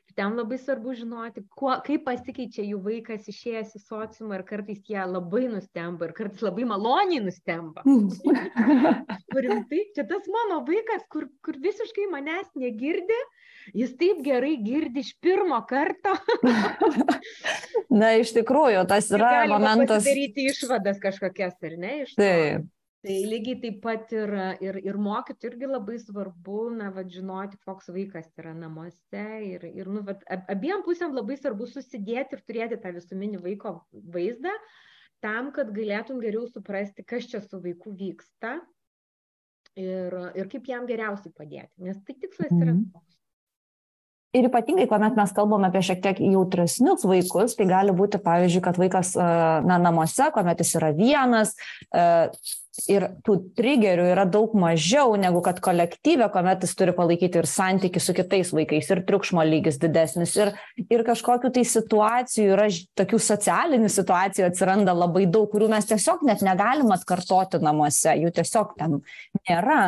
Ir ten labai svarbu žinoti, kuo, kaip pasikeičia jų vaikas išėjęs į sociumą ir kartais jie labai nustemba ir kartais labai maloniai nustemba. Turim taip, čia tas mano vaikas, kur, kur visiškai manęs negirdi, jis taip gerai girdi iš pirmo karto. Na, iš tikrųjų, tas yra momentas. Daryti išvadas kažkokias, ar ne? Taip. Tai lygiai taip pat ir, ir, ir mokyti irgi labai svarbu, na, va, žinoti, koks vaikas yra namuose. Ir, ir nu, va, abiem pusėm labai svarbu susidėti ir turėti tą visuminį vaiko vaizdą, tam, kad galėtum geriau suprasti, kas čia su vaiku vyksta ir, ir kaip jam geriausiai padėti. Nes tai tikslas yra Mhm. toks. Ir ypatingai, kuomet mes kalbame apie šiek tiek jautresnius vaikus, tai gali būti, pavyzdžiui, kad vaikas na, namuose, kuomet jis yra vienas ir tų trigerių yra daug mažiau negu kad kolektyve, kuomet jis turi palaikyti ir santyki su kitais vaikais, ir triukšmo lygis didesnis, ir, ir kažkokiu tai situacijų yra, tokių socialinių situacijų atsiranda labai daug, kurių mes tiesiog net negalim atkartoti namuose, jų tiesiog ten nėra.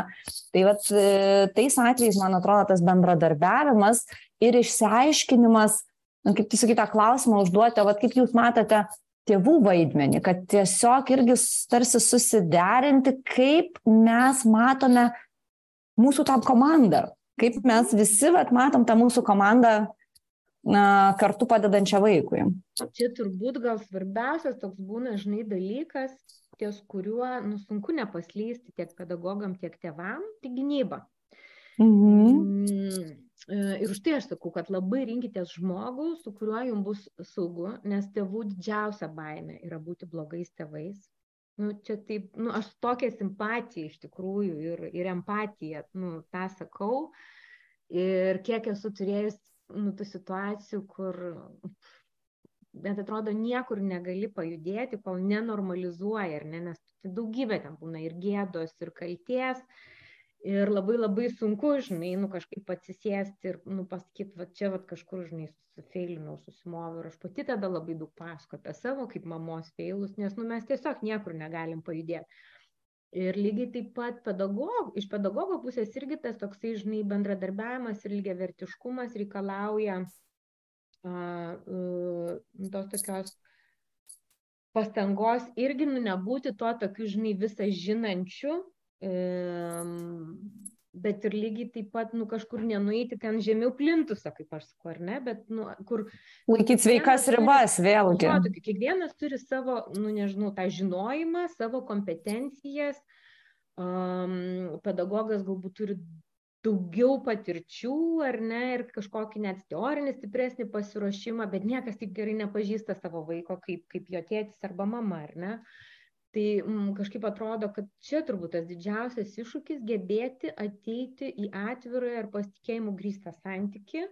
Tai vat, e, tais atvejais, man atrodo, tas bendradarbiavimas ir išsiaiškinimas, na, kaip tu sakai, tą klausimą užduoti, o vat kaip jūs matote tėvų vaidmenį, kad tiesiog irgi tarsi susiderinti, kaip mes matome mūsų tą komandą, kaip mes visi vat, matom tą mūsų komandą na, kartu padedančią vaikui. Čia turbūt gal svarbiausias toks būna, žinai, dalykas, ties kuriuo nu, sunku nepaslysti tiek pedagogam, tiek tėvam, tai gynyba. Mhm. Mm, Ir už tai aš sakau, kad labai rinkitės žmogų, su kuriuo jums bus saugu, nes tėvų didžiausia baime yra būti blogais tėvais. Nu, čia taip, nu, aš tokią simpatiją iš tikrųjų ir, ir empatiją, nu, tą sakau. Ir kiek esu turėjus, nu, tų situacijų, kur net atrodo niekur negali pajudėti, kol nenormalizuoja, ne, nes daugybė ten būna ir gėdos, ir kalties. Ir labai labai sunku, žinai, nu kažkaip atsisėsti ir, nu, pasakyti, va čia, va kažkur, žinai, susifeilinau, susimoviau. Ir aš pati tada labai daug pasakoju apie savo kaip mamos feilus, nes, nu, mes tiesiog niekur negalim pajudėti. Ir lygiai taip pat pedagog, iš pedagogo pusės irgi tas toksai, žinai, bendradarbiavimas ir lygiai vertiškumas reikalauja a, a, tos tokios pastangos irgi nu, nebūti tuo tokiu, žinai, visą žinančiu, bet ir lygiai taip pat, nu, kažkur nenueiti ten žemiau plintusą, kaip aš sakau, ar ne, bet, nu, kur... Laikyti sveikas ribas vėlgi. Jo, tokia, kiekvienas turi savo, nu, nežinau, tą žinojimą, savo kompetencijas, um, pedagogas galbūt turi daugiau patirčių, ar ne, ir kažkokį net teorinį stipresnį pasiruošimą, bet niekas taip gerai nepažįsta savo vaiko, kaip, kaip jo tėtis arba mama, ar ne. Tai mm, kažkaip atrodo, kad čia turbūt tas didžiausias iššūkis gebėti ateiti į atvirą ir pasitikėjimų grįstą santyki,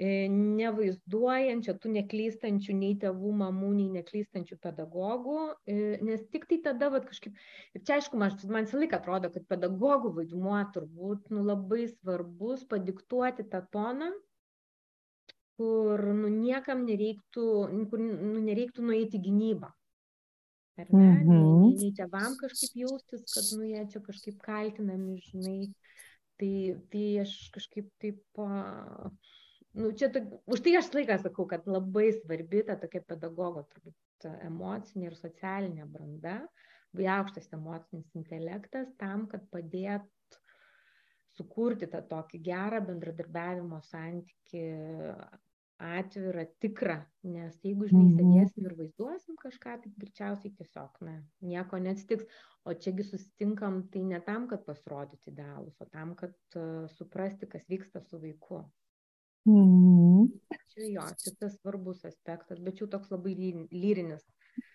nevaizduojančią tų neklystančių nei tėvų, mamų, nei neklystančių pedagogų, nes tik tai tada, va, kažkaip, ir čia aišku, man, man visą laiką atrodo, kad pedagogų vaidmuo turbūt nu, labai svarbus padiktuoti tą toną, kur nu, niekam nereiktų, kur nu, nereiktų nueiti gynybą. Ar ne? Mhm. Nei, nei, nei tėvam kažkaip jaustis, kad nu, jie čia kažkaip kaltinami, žinai. Tai, tai aš kažkaip taip, a, nu, čia, tok- už tai aš laiką sakau, kad labai svarbi ta tokia pedagogo turbūt emocinė ir socialinė branda, labai aukštas emocinis intelektas tam, kad padėt sukurti tą tokį gerą bendradarbiavimo santyki atvirą, tikrą, nes jeigu, žinai, Mhm. sėdėsim ir vaizduosim kažką, tai greičiausiai tiesiog, na, nieko neatsitiks. O čiagi susitinkam tai ne tam, kad pasirodyti idealus, o tam, kad uh, suprasti, kas vyksta su vaiku. Mhm. Čia jo, čia tas svarbus aspektas, bet jau toks labai ly- lyrinis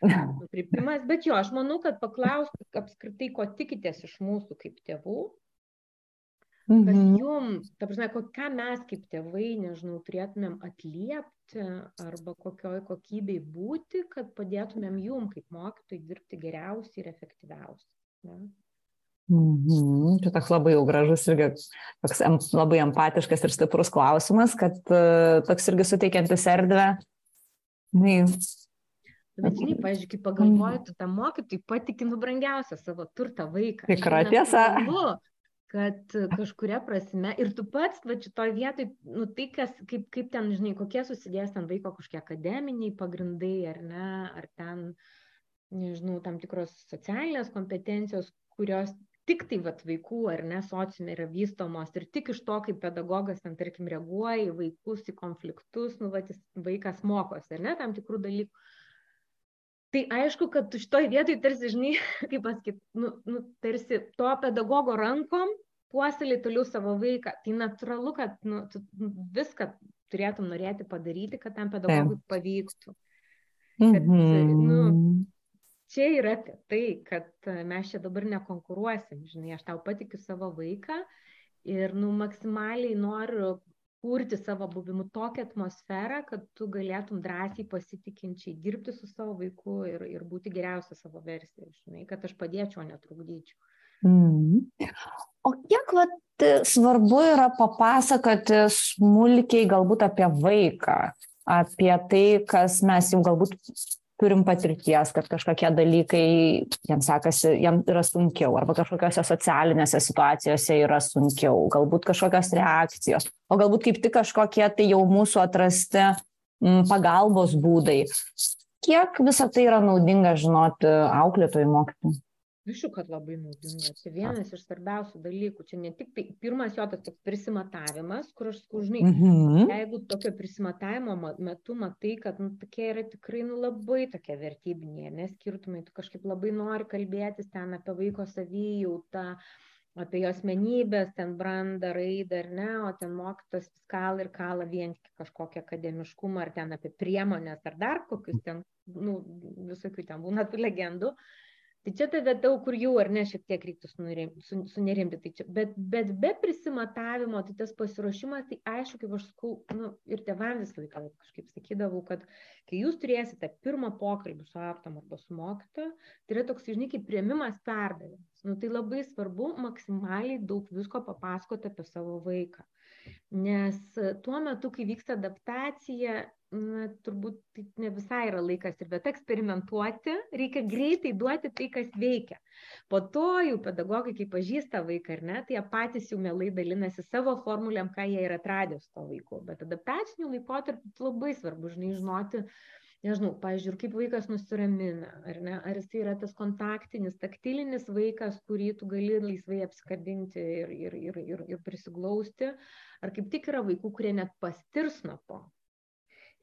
nukrypimas. Bet jo, aš manau, kad paklausti apskritai, ko tikitės iš mūsų kaip tėvų, kas Mhm. jum, ta prasme, ką mes kaip tėvai, nežinau, turėtumėm atliepti arba kokioj kokybei būti, kad padėtumėm jum kaip mokytojai dirbti geriausiai ir efektyviausiai. Ne? Mhm. Čia toks labai jau gražus irgi, toks em, labai empatiškas ir stiprus klausimas, kad e, toks irgi suteikiantis erdvę. Na, Bet žinai, pavyzdžiui, kai pagalvoji, tu tam mokytojai patikinu brangiausią savo turtą vaiką. Tikra tiesa. natūralu, Kad kažkuria prasme ir tu pats, va šitoj vietoj, nu tai, kas, kaip, kaip ten, žinai, kokie susidės ten vaiko kažkokie akademiniai pagrindai, ar ne, ar ten, nežinau, tam tikros socialinės kompetencijos, kurios tik tai vat, vaikų ar ne sociume yra vystomos ir tik iš to, kaip pedagogas ten, tarkim, reaguoja į vaikus, į konfliktus, nu, vat, vaikas mokosi, ar ne, tam tikrų dalykų. Tai aišku, kad šitoj vietoj tarsi, žinai, kaip pasakyti, nu, nu, tarsi to pedagogo rankom puoselį toliau savo vaiką. Tai natūralu, kad nu, tu viską turėtum norėti padaryti, kad tam pedagogui pavyktų. Kad, Mhm. nu, čia yra apie tai, kad mes čia dabar nekonkuruosim, žinai, aš tau patikiu savo vaiką ir, nu, maksimaliai noriu kurti savo buvimu tokią atmosferą, kad tu galėtum drąsiai pasitikinčiai dirbti su savo vaiku ir, ir būti geriausia savo versija, žinai, kad aš padėčiau, o netrukdyčiau. Mhm. O kiek vat, svarbu yra papasakoti smulkiai galbūt apie vaiką, apie tai, kas mes jau galbūt turim patirties, kad kažkokie dalykai jiems sekasi, jiems yra sunkiau, arba kažkokiose socialinėse situacijose yra sunkiau, galbūt kažkokios reakcijos, o galbūt kaip tik kažkokie tai jau mūsų atrasti m, pagalbos būdai. Kiek visą tai yra naudinga žinoti auklėtojų mokytojų? Aišku, kad labai naudinga. Čia vienas iš svarbiausių dalykų. Čia ne tik tai pirmas jo tas toks prisimatavimas, kur aš sakau, žinai, Mhm. jeigu tokio prisimatavimo ma- metu matai, kad nu, tokie yra tikrai nu, labai tokie vertybiniai, neskirtumai, tu kažkaip labai nori kalbėtis ten apie vaiko savijautą, apie jo asmenybės, ten brandą, raidą ar ne, o ten mokytas vis kala ir kala vien tik kažkokią akademiškumą, ar ten apie priemonės, ar dar kokius ten, nu, visokių ten būna tų legendų. Tai čia ta vieta, kur jau ar ne šiek tiek reiktų sunerim- su- sunerimti. Tai čia, bet, bet be prisimatavimo, tai tas pasiruošimas, tai aišku, kaip aš sakau, nu, ir tėvam visą laiką kažkaip sakydavau, kad kai jūs turėsite pirmą pokalbį su aptam arba su mokytoju, tai yra toks, žinai, kaip prieimimas perdavimas. Nu, tai labai svarbu maksimaliai daug visko papasakoti apie savo vaiką. Nes tuo metu, kai vyksta adaptacija, na, turbūt tai ne visai yra laikas ir vieta eksperimentuoti, reikia greitai duoti tai, kas veikia. Po to jau pedagogai, kai pažįsta vaiką ar ne, tai jie patys jau mielai dalinasi savo formulėm, ką jie yra atradę su to vaiku. Bet adaptaciniu laikotarpiu labai svarbu, žinai, žinoti, nežinau, pažiūrėjau, kaip vaikas nusiramina, ar ne, ar jis yra tas kontaktinis, taktilinis vaikas, kurį tu gali laisvai apsikabinti ir, ir, ir, ir, ir prisiglausti, ar kaip tik yra vaikų, kurie net pastirs nuo to.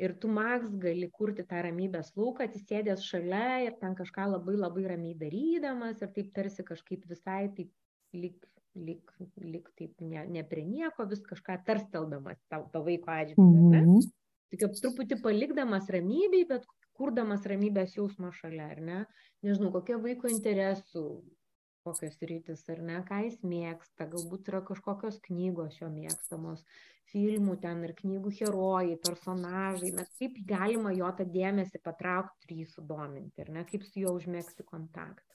Ir tu maks gali kurti tą ramybės lauką, atsisėdęs šalia ir ten kažką labai labai ramiai darydamas ir taip tarsi kažkaip visai taip lik, lik, lik taip ne, ne prie nieko, vis kažką tarsteldamas tau, to vaiko atžvilgiu. ne? Mhm. Tik truputį palikdamas ramybėj, bet kurdamas ramybės jausmą šalia, ar ne? Nežinau, kokie vaiko interesų, kokios rytis, ar ne, ką jis mėgsta, galbūt yra kažkokios knygos jo mėgstamos, filmų ten ir knygų herojai, personažai, na kaip galima jo tą dėmesį patraukti ir jį sudominti, ar ne, kaip su juo užmėgsti kontaktą.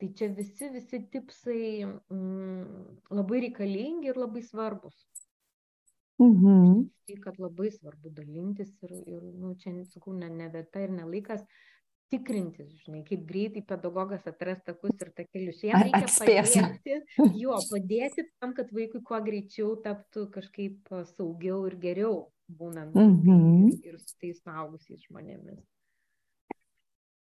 Tai čia visi, visi tipsai mm, labai reikalingi ir labai svarbus Mhm. tai, kad labai svarbu dalintis ir, ir nu, čia, sakau, ne, ne vieta ir ne laikas tikrintis, žinai, kaip greitai pedagogas atras takus ir takelius. Jam reikia atspės? padėti, jo, padėti tam, kad vaikui kuo greičiau taptų kažkaip saugiau ir geriau būnant Mhm. ir, ir su tais suaugusiais žmonėmis.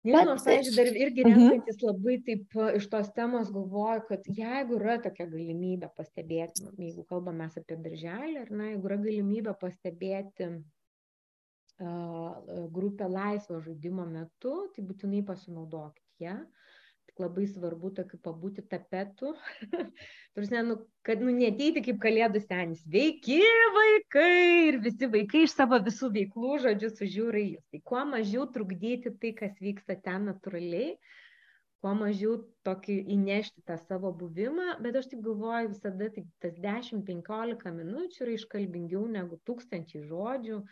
Nežinau, aš, pavyzdžiui, dar irgi Mhm. renkantis labai taip iš tos temos galvoju, kad jeigu yra tokia galimybė pastebėti, jeigu kalbame apie darželį, ar ne, jeigu yra galimybė pastebėti grupę laisvo žaidimo metu, tai būtinai pasinaudokit ją. Tik labai svarbu tokiu pabūti tapetu. Tarsi, nu, kad nu, neteiti kaip kalėdų senis. Veiki vaikai ir visi vaikai iš savo visų veiklų, žodžiu, sužiūri jūs. Tai kuo mažiau trukdyti tai, kas vyksta ten natūraliai, kuo mažiau tokį įnešti tą savo buvimą, bet aš taip galvoju visada, tai tas 10-15 minučių yra iškalbingiau negu tūkstančiai žodžių.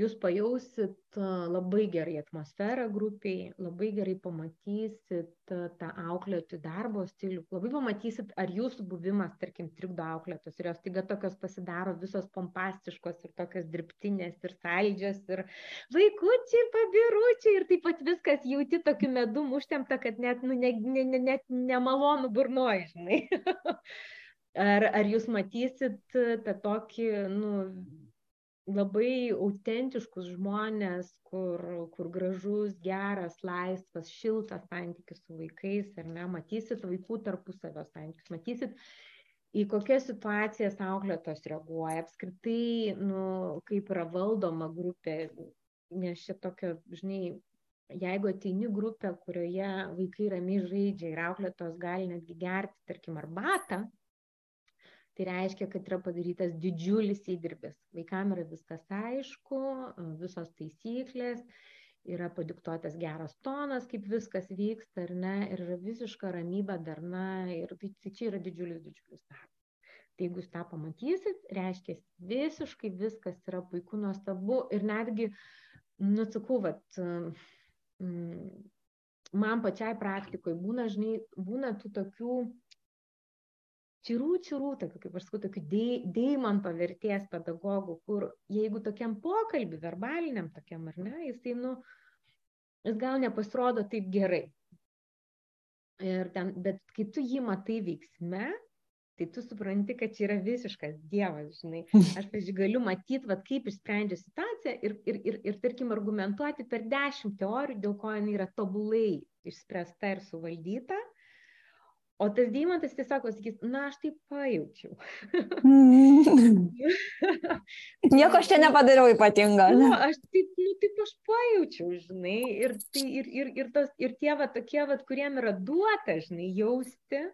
Jūs pajausit labai gerai atmosferą grupiai, labai gerai pamatysit tą auklėtojų darbo stilių, labai pamatysit, ar jūsų buvimas, tarkim, trikdo auklėtos ir jos taiga tokios pasidaro visos pompastiškos ir tokios dirbtinės ir saldžios ir vaikučiai, pabiručiai ir taip pat viskas jauti tokiu medu užtemta, kad net, nu, ne, ne, ne, net nemalonu burnoji, žinai. Ar, ar jūs matysit tą tokį, nu, labai autentiškus žmonės, kur, kur gražus, geras, laisvas, šiltas santykis su vaikais, ar ne, matysit vaikų tarpusavio santykius, matysit, į kokias situacijas auklėtos reaguoja, apskritai, nu, kaip yra valdoma grupė, nes čia tokio, žinai, jeigu ateini grupę, kurioje vaikai ramiai žaidžia ir auklėtos gali netgi gerti, tarkim, arbatą, tai reiškia, kad yra padarytas didžiulis įdirbis. Vaikam yra viskas aišku, visos taisyklės, yra padiktuotas geras tonas, kaip viskas vyksta, ar ne, ir yra visiška ramybė, darna, ir tai, tai čia yra didžiulis, didžiulis darbas. Tai jeigu jūs tą pamatysit, reiškia, visiškai viskas yra puiku, nuostabu ir netgi, nusakau, vat, mm, man pačiai praktikoje būna, žinai, būna tų tokių čirų, čirų, tokių, kaip aš sakau, tokių deimanto vertės pedagogų, kur jeigu tokiam pokalbį, verbaliniam tokiam, ar ne, jisai, nu, jis gal nepasirodo taip gerai. Ir ten, bet kai tu jį matai veiksme, tai tu supranti, kad čia yra visiškas dievas, žinai. Aš, pažiūrėjau, galiu matyti, vad, kaip išsprendžia situaciją ir, ir, ir, ir, tarkim, argumentuoti per dešimt teorijų, dėl ko jinai yra tobulai išspręsta ir suvaldyta. O tas deimantas tiesiog pasakys, na, aš taip pajaučiau. Nieko aš čia nepadariau ypatingo. Nu, aš taip, nu, taip aš pajaučiau, žinai, ir, tai, ir, ir, ir, tos, ir tie, va, tokie, va, kuriem yra duota, žinai, jausti,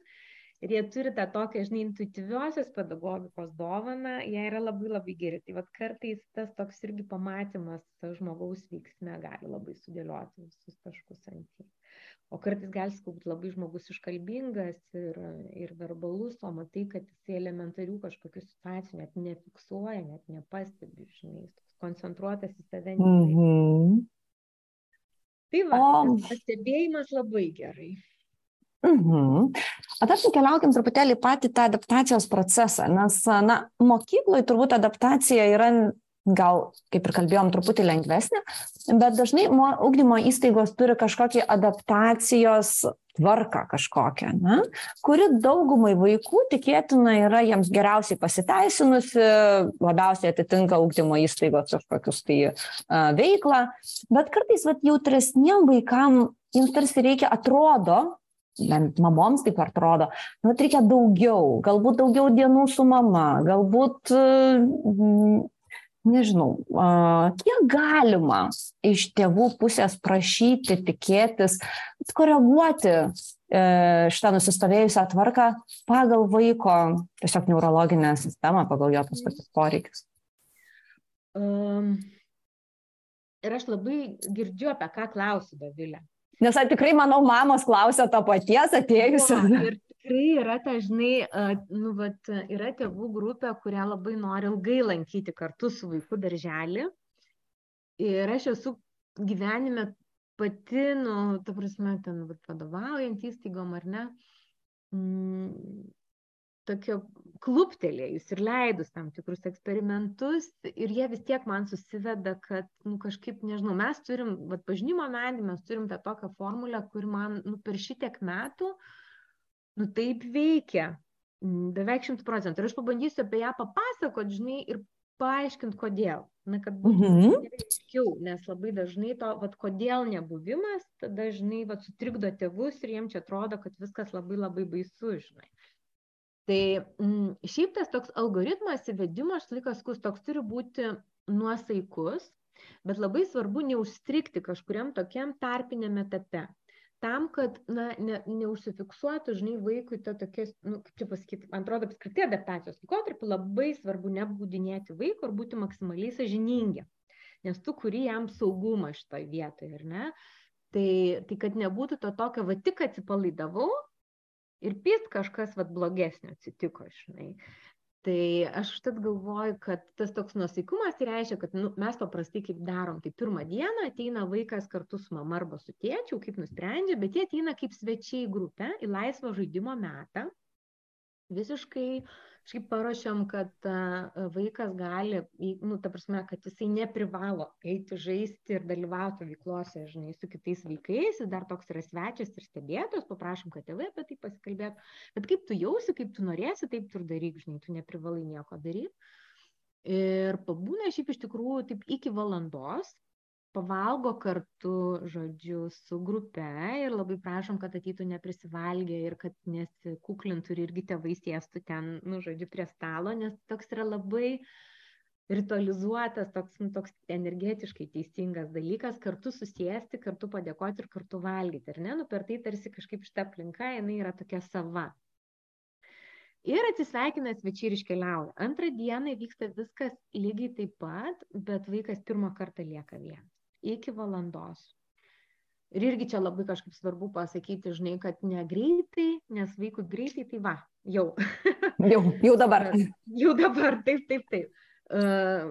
ir jie turi tą tokią, žinai, intuityviosios pedagogikos dovaną, jie yra labai labai geri. Tai vad kartais tas toks irgi pamatymas žmogaus veiksme gali labai sudėlioti visus taškus ant jį o kartais gali būti labai žmogus iškalbingas ir, ir verbalus, o matai, kad jis elementarių kažkokių situacijų net nefiksuoja, net nepastebi, žinai, koncentruotas į save. Mm -hmm. Tai va, pastebėjimas labai gerai. Mhm. O tarkim keliaukim truputėlį patį tą adaptacijos procesą, nes, na, mokykloje turbūt adaptacija yra gal, kaip ir kalbėjom, truputį lengvesnė, bet dažnai ugdymo įstaigos turi kažkokį adaptacijos tvarką kažkokią, ne, kuri daugumai vaikų tikėtina yra jiems geriausiai pasiteisinusi, labiausiai atitinka ugdymo įstaigos kažkokius tai uh, veiklą, bet kartais vat, jautresniem vaikam jiems tarsi reikia, atrodo, bent mamoms taip atrodo, nu, reikia daugiau, galbūt daugiau dienų su mama, galbūt nežinau, kiek galima iš tėvų pusės prašyti, tikėtis, koreguoti e, šitą nusistovėjusią tvarką pagal vaiko tiesiog neurologinę sistemą, pagal jo tas pačius poreikius. Um, ir aš labai girdžiu, apie ką klausiu, Davilė. Nes tikrai, manau, mamos klausia to paties atėjusios. Ir tikrai yra dažnai, nu, vat, yra tėvų grupė, kurie labai nori ilgai lankyti kartu su vaiku darželį. Ir aš esu gyvenime pati, nu, ta prasme, ten vat, vadovaujant įstaigom ar ne, mm, tokio kluptelėjus ir leidus tam tikrus eksperimentus ir jie vis tiek man susiveda, kad, nu, kažkaip, nežinau, mes turim, vad, pažinimo medį, mes turim tą tokią formulę, kuri man, nu, per šitiek metų, nu taip veikia, mm, beveik šimtų procentų. Ir aš pabandysiu apie ją papasakot, žinai, ir paaiškinti, kodėl. Na, kad būtų mhm. aiškiau, nes labai dažnai to, vad, kodėl nebuvimas, tada, žinai, vad, sutrikdo tėvus ir jiems čia atrodo, kad viskas labai labai baisu, žinai. Tai m, mm, šiaip tas toks algoritmas įvedimo, aš laikas, kus toks turi būti nuosaikus, bet labai svarbu neužstrikti kažkuriam tokiam tarpiniam etape tam, kad na, ne, neužsifiksuotų, žinai, vaikui to tokias, nu, kaip čia pasakyti, man atrodo, apskritai adaptacijos laikotarpį labai svarbu nebūdinėti vaiko ir būti maksimaliai sažiningi, nes tu kuri jam saugumą šitoje vietoje, ar ne? Tai, tai kad nebūtų to tokio, va tik atsipalaidavau ir pist kažkas va blogesnio atsitiko, žinai. Tai aš užtat galvoju kad tas toks nuosaikumas tai reiškia kad nu mes paprastai kaip darom tai pirmą dieną ateina vaikas kartu su mama arba su tėčiu kaip nusprendžia bet jie ateina kaip svečiai į grupę į laisvo žaidimo metą visiškai kažkaip paruošiam, kad vaikas gali, nu, ta prasme, kad jisai neprivalo eiti žaisti ir dalyvauti veiklose, žinai, su kitais vaikais, jis dar toks yra svečias ir stebėtojas, paprašom, kad tėvai apie tai pasikalbėtų, bet kaip tu jausi, kaip tu norėsi, taip tu ir daryk, žinai, tu neprivalai nieko daryti. Ir pabūna šiaip iš tikrųjų taip iki valandos, pavalgo kartu, žodžiu, su grupe ir labai prašom, kad ateitų neprisivalgę ir kad nesikuklintų ir irgi tėvai sėstų ten, nu, žodžiu, prie stalo, nes toks yra labai ritualizuotas, toks, nu, toks energetiškai teisingas dalykas, kartu susijęsti, kartu padėkoti ir kartu valgyti. Ir ne, nu per tai tarsi kažkaip šitą aplinką, jinai yra tokia sava. Ir atsisveikina svečiai ir iškeliauja. Antrą dieną vyksta viskas lygiai taip pat, bet vaikas pirmą kartą lieka vienas. Iki valandos. Ir irgi čia labai kažkaip svarbu pasakyti, žinai, kad negreitai, nes vaikui greitai, tai va, jau. jau, jau dabar. jau dabar, taip, taip, taip. Uh,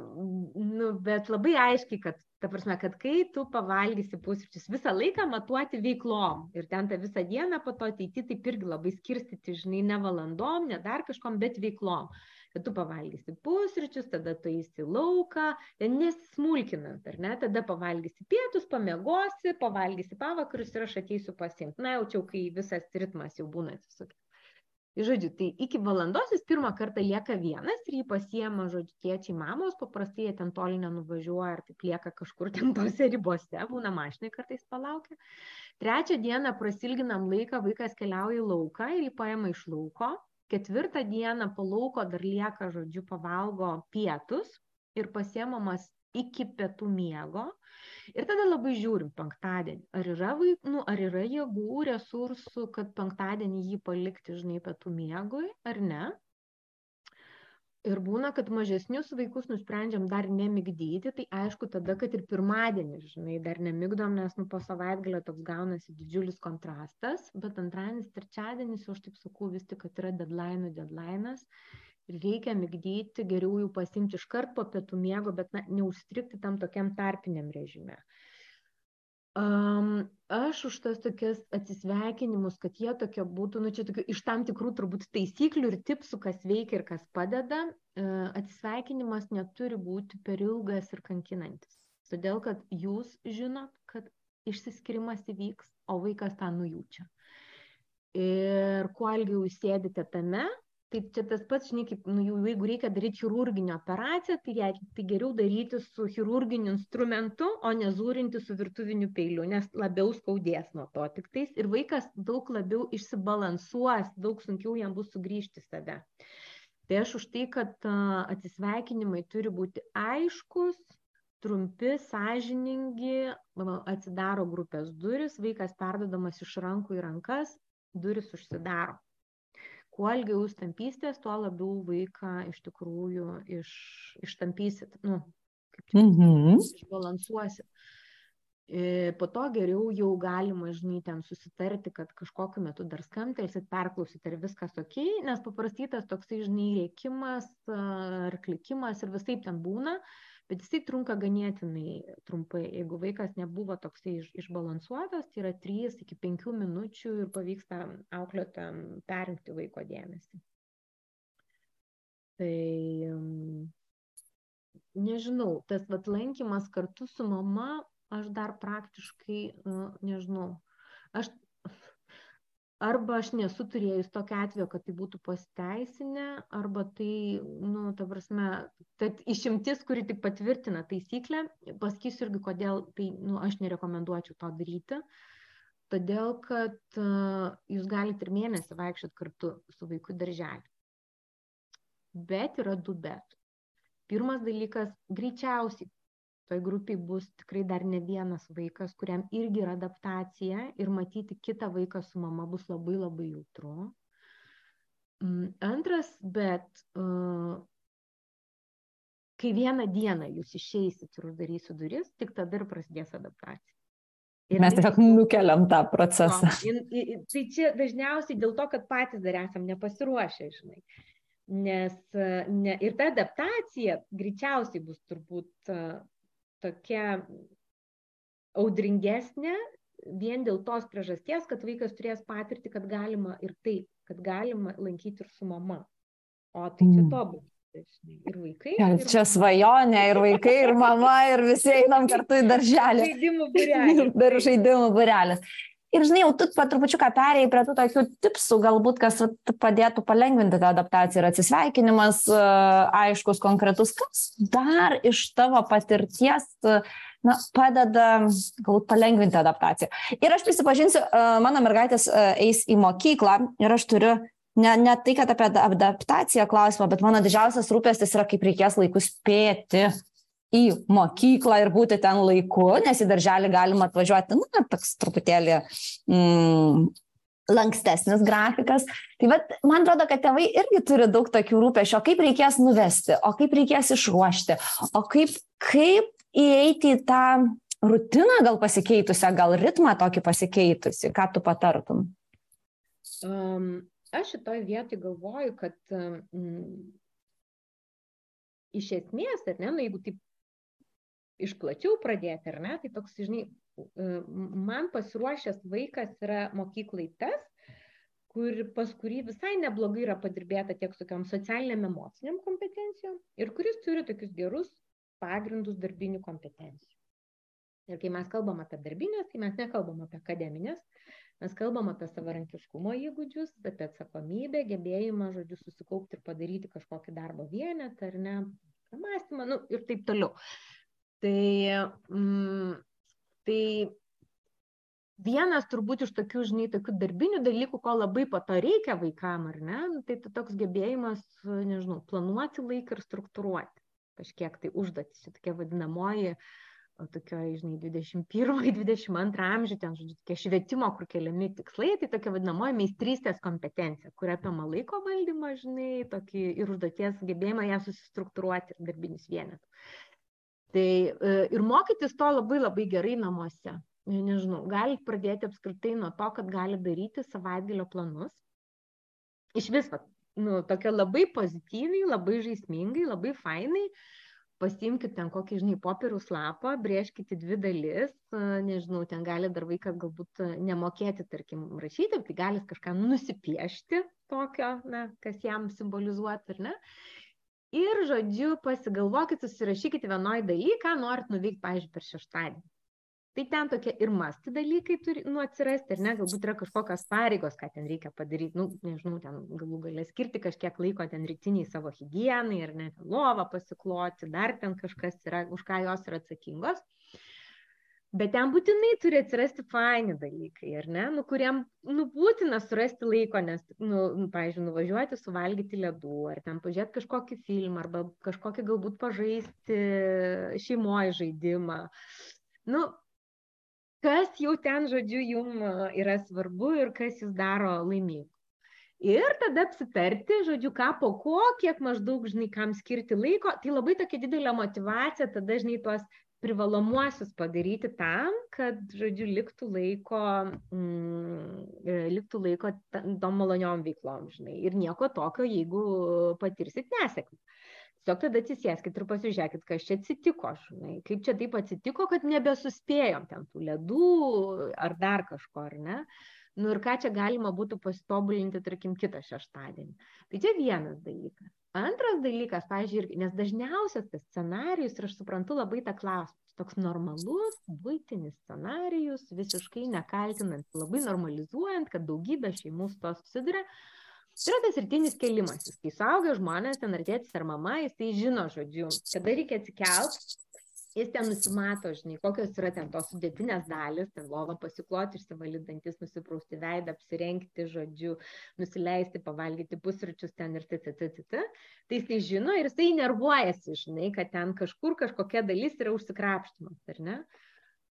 nu, bet labai aiškiai, kad, ta prasme, kad kai tu pavalgysi pusryčius, visą laiką matuoti veiklom ir ten tą visą dieną po to ateiti, taip irgi labai skirstyti, žinai, ne valandom, ne dar kažkom, bet veiklom. Uh, kad tu pavalgysi pusryčius, tada tu eisi lauką, nesmulkinant, ar ne, tada pavalgysi pietus, pamiegosi, pavalgysi pavakarius ir aš ateisiu pasimti. Na, jau čia, kai visas ritmas jau būna atsisukęs. Žodžiu, tai iki valandos jis pirmą kartą lieka vienas ir jį pasiema, žodžiu, tėčiai mamos, paprastai jie ten toli nenuvažiuoja ar tik lieka kažkur ten tose ribose, būna mašinai kartais palaukia. Trečią dieną prasilginam laiką, vaikas keliauja į lauką ir jį paima iš lauko, ketvirtą dieną po lauko dar lieka, žodžiu, pavalgo pietus ir pasiemamas iki pietų miego. Ir tada labai žiūrim penktadienį, ar yra, vaik, nu, ar yra jėgų, resursų, kad penktadienį jį palikti, žinai, pietų miegui, ar ne ir būna kad mažesnius vaikus nusprendžiam dar nemigdyti tai aišku tada kad ir pirmadienį žinai dar nemigdom nes nu po savaitgalio toks gaunasi didžiulis kontrastas bet antradienis trečiadienis jau aš taip sakau vis tik kad yra dedlainų dedlainas ir reikia migdyti geriau jau pasiimti iškart po pietų miego bet na neužstrigti tam tokiam tarpiniam režime Um, aš už tas tokias atsisveikinimus, kad jie tokie būtų, nu čia tokių iš tam tikrų turbūt taisyklių ir tipsų, kas veikia ir kas padeda, uh, atsisveikinimas neturi būti per ilgas ir kankinantis. Todėl, kad jūs žinot, kad išsiskirimas įvyks, o vaikas tą nujaučia. Ir kuo ilgiau jūs sėdite tame, tai čia tas pats, žinai, kaip, nu, jeigu reikia daryti chirurginę operaciją, tai, ją, tai geriau daryti su chirurginiu instrumentu, o ne zūrinti su virtuviniu peiliu, nes labiau skaudės nuo to tik tais ir vaikas daug labiau išsibalansuos, daug sunkiau jam bus sugrįžti save. Tai aš už tai, kad atsisveikinimai turi būti aiškus, trumpi, sąžiningi, atsidaro grupės duris, vaikas perdodamas iš rankų į rankas, duris užsidaro kuo ilgiau jūs tampysitės, tuo labiau vaiką iš tikrųjų iš, ištampysit, nu, kaip čia, mm -hmm. išbalansuosit. E, po to geriau jau galima, žinai, ten susitarti, kad kažkokiu metu dar skamtelsit, perklausyt, ar viskas ok, nes paprastytas toksai, žinai, rėkimas ar klikimas ir visai ten būna. Uh, bet jisai trunka ganėtinai trumpai. Jeigu vaikas nebuvo toksai iš, išbalansuotas, tai yra 3 iki 5 minučių ir pavyksta auklėtam perinkti vaiko dėmesį. Tai nežinau, tas vat lankymas kartu su mama, aš dar praktiškai, nežinau, aš arba aš nesu turėjus tokio atvejo, kad tai būtų pasiteisinę, arba tai, nu, ta prasme, tad išimtis, kuri tik patvirtina taisyklę, pasakysiu irgi, kodėl tai, nu, aš nerekomenduočiau to daryti. Todėl, kad uh, jūs galite ir mėnesį vaikščioti kartu su vaiku darželį. Bet yra du bet. Pirmas dalykas, greičiausiai toj grupėj bus tikrai dar ne vienas vaikas, kuriam irgi yra adaptacija ir matyti kitą vaiką su mama bus labai labai jautru. Mm, antras, bet uh, kai vieną dieną jūs išeisit ir uždarysiu duris, tik tada ir prasidės adaptacija. Ir Mes tiesiog nukeliam tą procesą. No, tai čia dažniausiai dėl to, kad patys dar esam nepasiruošę, žinai. Nes ne, ir ta adaptacija greičiausiai bus turbūt tokia audringesnė vien dėl tos priežasties, kad vaikas turės patirti, kad galima ir taip, kad galima lankyti ir su mama. O tai čia mm. tobulas. Ir vaikai. Ir čia svajonė, ir vaikai, ir mama, ir visi einam kartu į darželį. Žaidimų būrelis. Dar žaidimų būrelis. Ir žinai, jau tu patrupučiuką perėjai prie tų tokių tipsų, galbūt kas padėtų palengvinti tą adaptaciją ir atsisveikinimas, e, aiškus, konkretus, kas dar iš tavo patirties na, padeda galbūt palengvinti adaptaciją. Ir aš prisipažinsiu, e, mano mergaitės e, eis į mokyklą ir aš turiu ne, ne tai, kad apie adaptaciją klausimą, bet mano didžiausias rūpestis yra, kaip reikės laiku spėti į mokyklą ir būti ten laiku, nes į darželį galima atvažiuoti, na, toks truputėlį mm, lankstesnis grafikas. Tai vat, man atrodo, kad tėvai irgi turi daug tokių rūpešio, kaip reikės nuvesti, o kaip reikės išruošti, o kaip, kaip įeiti į tą rutiną gal pasikeitusią, gal ritmą tokį pasikeitusi, ką tu patartum? Um, aš šitoj vietoj galvoju, kad um, iš esmės, ar ne, nu, jeigu taip iš plačiau pradėti, ar ne, tai toks, žinai, man pasiruošęs vaikas yra mokyklai tas, kur, pas kurį visai neblogai yra padirbėta tiek su tokiam socialiniam emociniam kompetencijom ir kuris turi tokius gerus pagrindus darbinių kompetencijų. Ir kai mes kalbam apie darbinės, tai mes nekalbam apie akademinės, mes kalbam apie savarankiškumo įgūdžius, apie atsakomybę, gebėjimą, žodžiu, susikaupti ir padaryti kažkokį darbo vienetą, ar ne, mąstymą, nu, ir taip toliau. Tai, mm, tai vienas turbūt iš tokių, žinai, tokių darbinių dalykų, ko labai po to reikia vaikam, ar ne, nu, tai toks gebėjimas, nežinau, planuoti laiką ir struktūruoti kažkiek tai užduotis, tokia vadinamoji tokioj, žinai, 21-22 amžiuje, ten, žodžiu, tokie švietimo, kur keliami tikslai, tai tokia vadinamoji meistrystės kompetencija, kur apima laiko valdymą, žinai, tokį ir užduoties gebėjimą ją susistruktūruoti ir darbinius vienetus. Tai e, ir mokytis to labai labai gerai namuose. Nežinau, galit pradėti apskritai nuo to, kad gali daryti savaitgalio planus. Iš vis, nu, tokia labai pozityviai, labai žaismingai, labai fainai. Uh, pasiimkit ten kokį, žinai, popieriaus lapą, brėžkite dvi dalis, nežinau, ten gali dar vaikas galbūt nemokėti, tarkim, rašyti, tai gali kažką nusipiešti tokio, na, kas jam simbolizuoti, ar ne. Ir, žodžiu, pasigalvokit, susirašykit vienoj daly, ką norit nuveikti, pavyzdžiui, per šeštadienį tai ten tokie ir masti dalykai turi nu, atsirasti, ar ne, galbūt yra kažkokios pareigos, ką ten reikia padaryti, nu, nežinau, ten galų galę skirti kažkiek laiko ten rytiniai savo higienai, ar net lovą pasikloti, dar ten kažkas yra, už ką jos yra atsakingos. Bet ten būtinai turi atsirasti faini dalykai, ar ne, nu, kuriem nu, būtina surasti laiko, nes, nu, nu, pavyzdžiui, nuvažiuoti, suvalgyti ledų, ar ten pažiūrėti kažkokį filmą, arba kažkokį galbūt pažaisti šeimoje žaidimą. Nu, kas jau ten, žodžiu, jum yra svarbu ir kas jūs daro laimingu. Ir tada apsitarti, žodžiu, ką po ko, kiek maždaug, žinai, kam skirti laiko, tai labai tokia didelė motivacija, tada, žinai, tuos privalomuosius padaryti tam, kad, žodžiu, liktų laiko, mm, e, liktų laiko tom maloniom veiklom, žinai. Ir nieko tokio, jeigu patirsit nesėkmę tiesiog tada atsisėskit ir pasižiūrėkit, kas čia atsitiko, žinai, kaip čia taip atsitiko, kad nebesuspėjom ten tų ledų ar dar kažko, ar ne. Nu ir ką čia galima būtų pasitobulinti, tarkim, kitą šeštadienį. Tai čia vienas dalykas. Antras dalykas, pažiūrėk, nes dažniausias tas scenarijus, ir aš suprantu labai tą klausimą, toks normalus, būtinis scenarijus, visiškai nekaltinant, labai normalizuojant, kad daugybė šeimų su to susiduria, Tai yra tas rytinis kelimasis. Kai saugia žmonės, ten ar tėtis ar mama, jis tai žino, žodžiu, kada reikia atsikelt, jis ten nusimato, žinai, kokios yra ten tos sudėtinės dalis, ten lovą pasikloti, išsivalyti dantis, nusiprausti veidą, apsirengti, žodžiu, nusileisti, pavalgyti pusryčius ten ir t, t, t, t, t. Tai jisai žino ir jisai nervuojasi, žinai, kad ten kažkur kažkokia dalis yra užsikrapštimas, ar ne?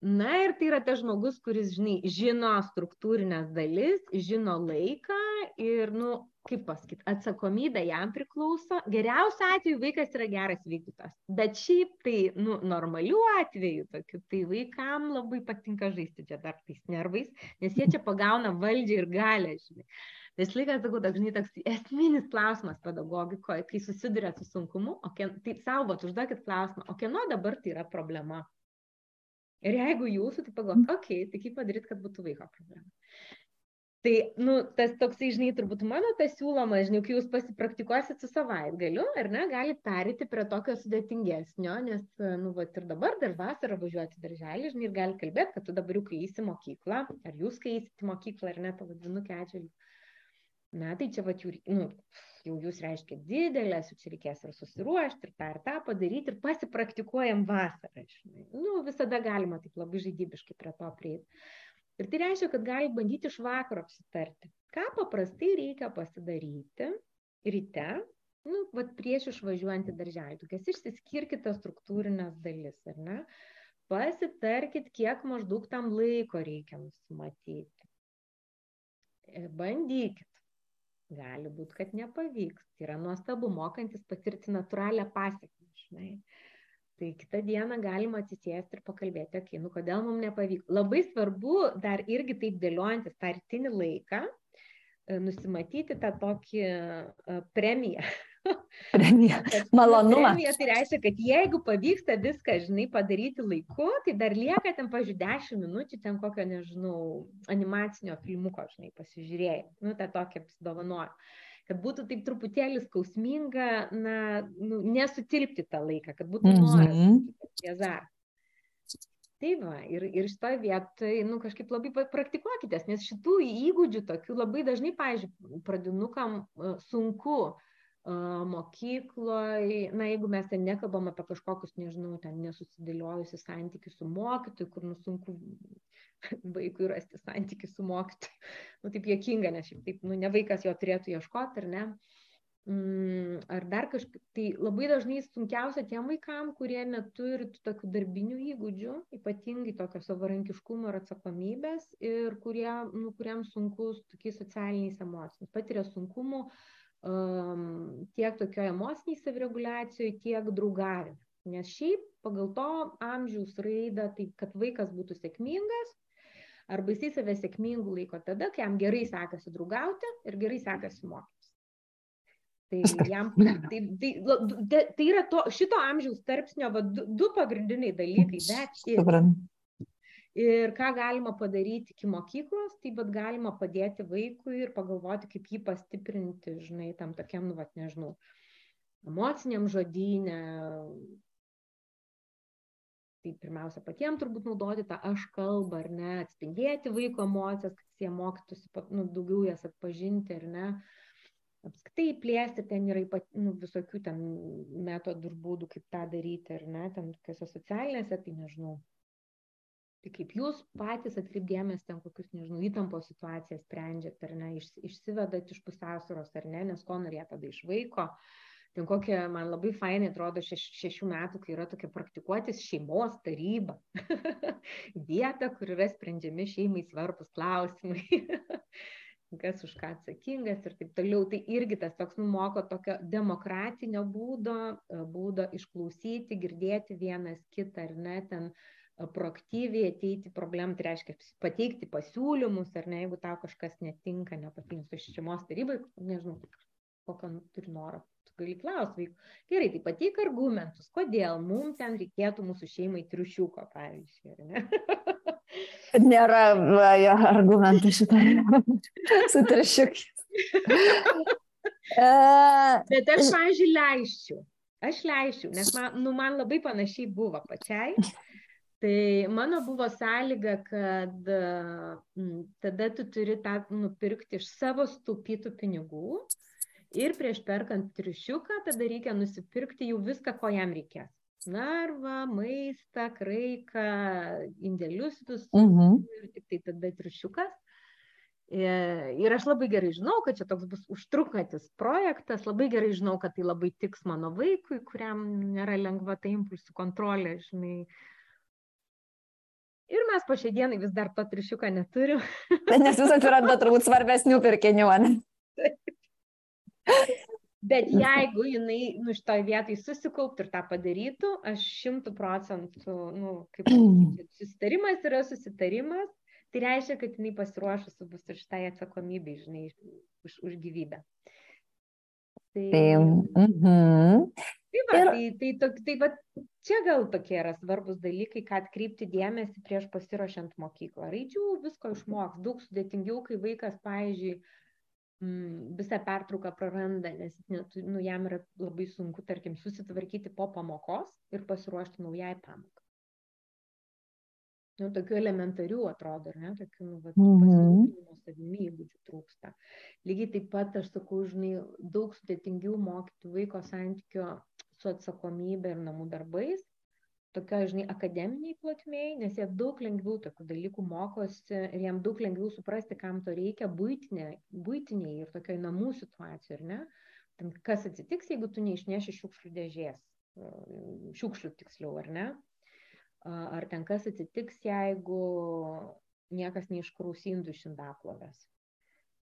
Na ir tai yra tas žmogus, kuris, žinai, žino struktūrinės dalis, žino laiką ir, nu, kaip pasakyti, atsakomybė jam priklauso. Geriausiu atveju vaikas yra geras vykdytas, bet šiaip tai, nu, normaliu atveju, tokiu, tai vaikam labai patinka žaisti čia dar tais nervais, nes jie čia pagauna valdžią ir galę, žinai. Vis laikas, sakau, toks, žinai, toks esminis klausimas pedagogikoje, kai susiduria su sunkumu, o kien, tai savo, užduokit klausimą, o kieno dabar tai yra problema? Ir jeigu jūsų, tai pagalvokit, okei, okay, tai kaip padaryti, kad būtų vaiko problema. Tai, nu, tas toksai, žinai, turbūt mano tas siūloma, žinai, kai jūs pasipraktikuosit su savaitgaliu, ar ne, galite perėti prie tokio sudėtingesnio, nes, nu, va, ir dabar dar vasarą važiuoti darželį, žinai, ir gali kalbėti, kad tu dabar jau kai įsi mokyklą, ar jūs kai įsit mokyklą, ar ne, tavo dvinukė atžvilgiu. Na, tai čia, va, jau, nu, jau jūs reiškia didelės, čia reikės ir susiruošti, ir tą ir tą padaryti, ir pasipraktikuojam vasarą. Žinai. Nu, visada galima taip labai žaidybiškai prie to prieiti. Ir tai reiškia, kad gali bandyti iš vakaro apsitarti. Ką paprastai reikia pasidaryti ryte, nu, vat prieš išvažiuojant į darželį. Tokias išsiskirkite struktūrinės dalis, ar ne? Pasitarkit, kiek maždaug tam laiko reikia nusimatyti. E, bandykit. Gali būti, kad nepavyks. Tai yra nuostabu, mokantis patirti natūralią pasiekmę, žinai. Tai kitą dieną galima atsisėsti ir pakalbėti, okei, okay, nu kodėl mums nepavyko. Labai svarbu dar irgi taip dėliojantis tą rytinį laiką, e, nusimatyti tą tokį e, premiją. Premija. Malonumą. Premija tai reiškia, kad jeigu pavyksta viską, žinai, padaryti laiku, tai dar lieka ten, pažiūrėjau, 10 minučių ten kokio, nežinau, animacinio filmuko, žinai, pasižiūrėjai. Nu, tą tokį apsidovanoju kad būtų taip truputėlį skausminga, na, nu, nesutilpti tą laiką, kad būtų noras, mm -hmm. Tai va, ir, ir šitoje vietoje, nu, kažkaip labai praktikuokitės, nes šitų įgūdžių tokių labai dažnai, pavyzdžiui, pradinukam e, sunku uh, mokykloje, na, jeigu mes ten nekalbam apie kažkokius, nežinau, ten nesusidėliojusi santykius su mokytoju, kur nu sunku vaikui rasti santykių su mokytoju. Nu, taip jėkinga, nes šiaip taip, nu, ne vaikas jo turėtų ieškoti, ar ne? Mm, ar dar kažkaip, tai labai dažnai sunkiausia tiem vaikam, kurie neturi tokių darbinių įgūdžių, ypatingai tokio savarankiškumo ir atsakomybės, ir kurie, nu, kuriems sunkus tokiais socialiniais emociniais, patiria sunkumų um, tiek tokioje emociniai savireguliacijoje, tiek draugavime. Nes šiaip pagal to amžiaus raidą, tai kad vaikas būtų sėkmingas, arba jisai save sėkmingu laiko tada, kai jam gerai sekasi draugauti ir gerai sekasi mokytis. Tai, jam, tai, tai, tai yra to, šito amžiaus tarpsnio va, du, du pagrindiniai dalykai, bet ir, ir ką galima padaryti iki mokyklos, tai bet galima padėti vaikui ir pagalvoti, kaip jį pastiprinti, žinai, tam tokiam, nu, vat, nežinau, emociniam žodynė, tai pirmiausia patiem turbūt naudoti tą aš kalbą, ar ne, atspindėti vaiko emocijas, kad jie mokytųsi nu, daugiau jas atpažinti, ar ne. Apskritai plėsti ten yra ypat, nu, visokių ten metodų ir būdų, kaip tą daryti, ar ne, ten tokiuose socialinėse, tai nežinau. Tai kaip jūs patys atkreipdėmės ten kokius, nežinau, įtampos situacijas sprendžiat, ar ne, iš, išsivedat iš pusiausvėros, ar ne, nes ko norėt tada iš vaiko. Ten kokia man labai fainai atrodo šeš, šešių metų, kai yra tokia praktikuotis šeimos taryba. Vieta, kur yra sprendžiami šeimai svarbus klausimai. kas už ką atsakingas ir taip toliau. Tai irgi tas toks numoko tokio demokratinio būdo, būdo išklausyti, girdėti vienas kitą ar ne, ten proaktyviai ateiti problemą, tai reiškia pateikti pasiūlymus, ar ne, jeigu tau kažkas netinka, nepatinka su šeimos tarybai, nežinau, kokio turi norą gali klausti vaikų. Gerai, tai pateik argumentus, kodėl mums ten reikėtų mūsų šeimai triušiuko, pavyzdžiui, ar ne? Nėra jo, argumentų šitą su triušiukais. Bet aš, pavyzdžiui, leisčiau. Aš leisčiau, nes man, nu, man labai panašiai buvo pačiai. Tai mano buvo sąlyga, kad tada tu turi tą nupirkti iš savo stupytų pinigų, Ir prieš perkant triušiuką, tada reikia nusipirkti jau viską, ko jam reikės. Narvą, maistą, kraiką, indėlius visus. Uh mhm. -huh. Ir tik tai tada triušiukas. Ir aš labai gerai žinau, kad čia toks bus užtrukantis projektas, labai gerai žinau, kad tai labai tiks mano vaikui, kuriam nėra lengva ta impulsų kontrolė, žinai. Ir mes po šiai dienai vis dar to triušiuką neturim. Nes vis atsiranda turbūt svarbesnių pirkinių, ne? Bet jeigu jinai, nu, šitoj vietai susikauptų ir tą padarytų, aš šimtų procentų, nu, kaip susitarimas yra susitarimas, tai reiškia, kad jinai pasiruošusi bus ir šitai atsakomybei, žinai, už, už gyvybę. Tai, tai, mm -hmm. tai, va, ir... tai, tai, tai, tai va, čia gal tokie yra svarbus dalykai, ką atkreipti dėmesį prieš pasiruošiant mokyklą. Raidžių visko išmoks, daug sudėtingiau, kai vaikas, pavyzdžiui, mm, visą pertrauką praranda, nes net, nu, jam yra labai sunku, tarkim, susitvarkyti po pamokos ir pasiruošti naujai pamokai. Nu, tokių elementarių atrodo, ar ne, tokių, nu, vat, mm -hmm. savimi įgūdžių trūksta. Lygiai taip pat, aš sakau, žinai, daug sudėtingiau mokyti vaiko santykio su atsakomybė ir namų darbais, tokioj, žinai, akademiniai plotmėjai, nes jie daug lengviau tokių dalykų mokosi ir jiem daug lengviau suprasti, kam to reikia būtiniai, būtiniai ir tokioj namų situacijai, ar ne? Ten kas atsitiks, jeigu tu neišneši šiukšlių dėžės, šiukšlių tiksliau, ar ne? Ar ten kas atsitiks, jeigu niekas neiškraus indų iš indaplovės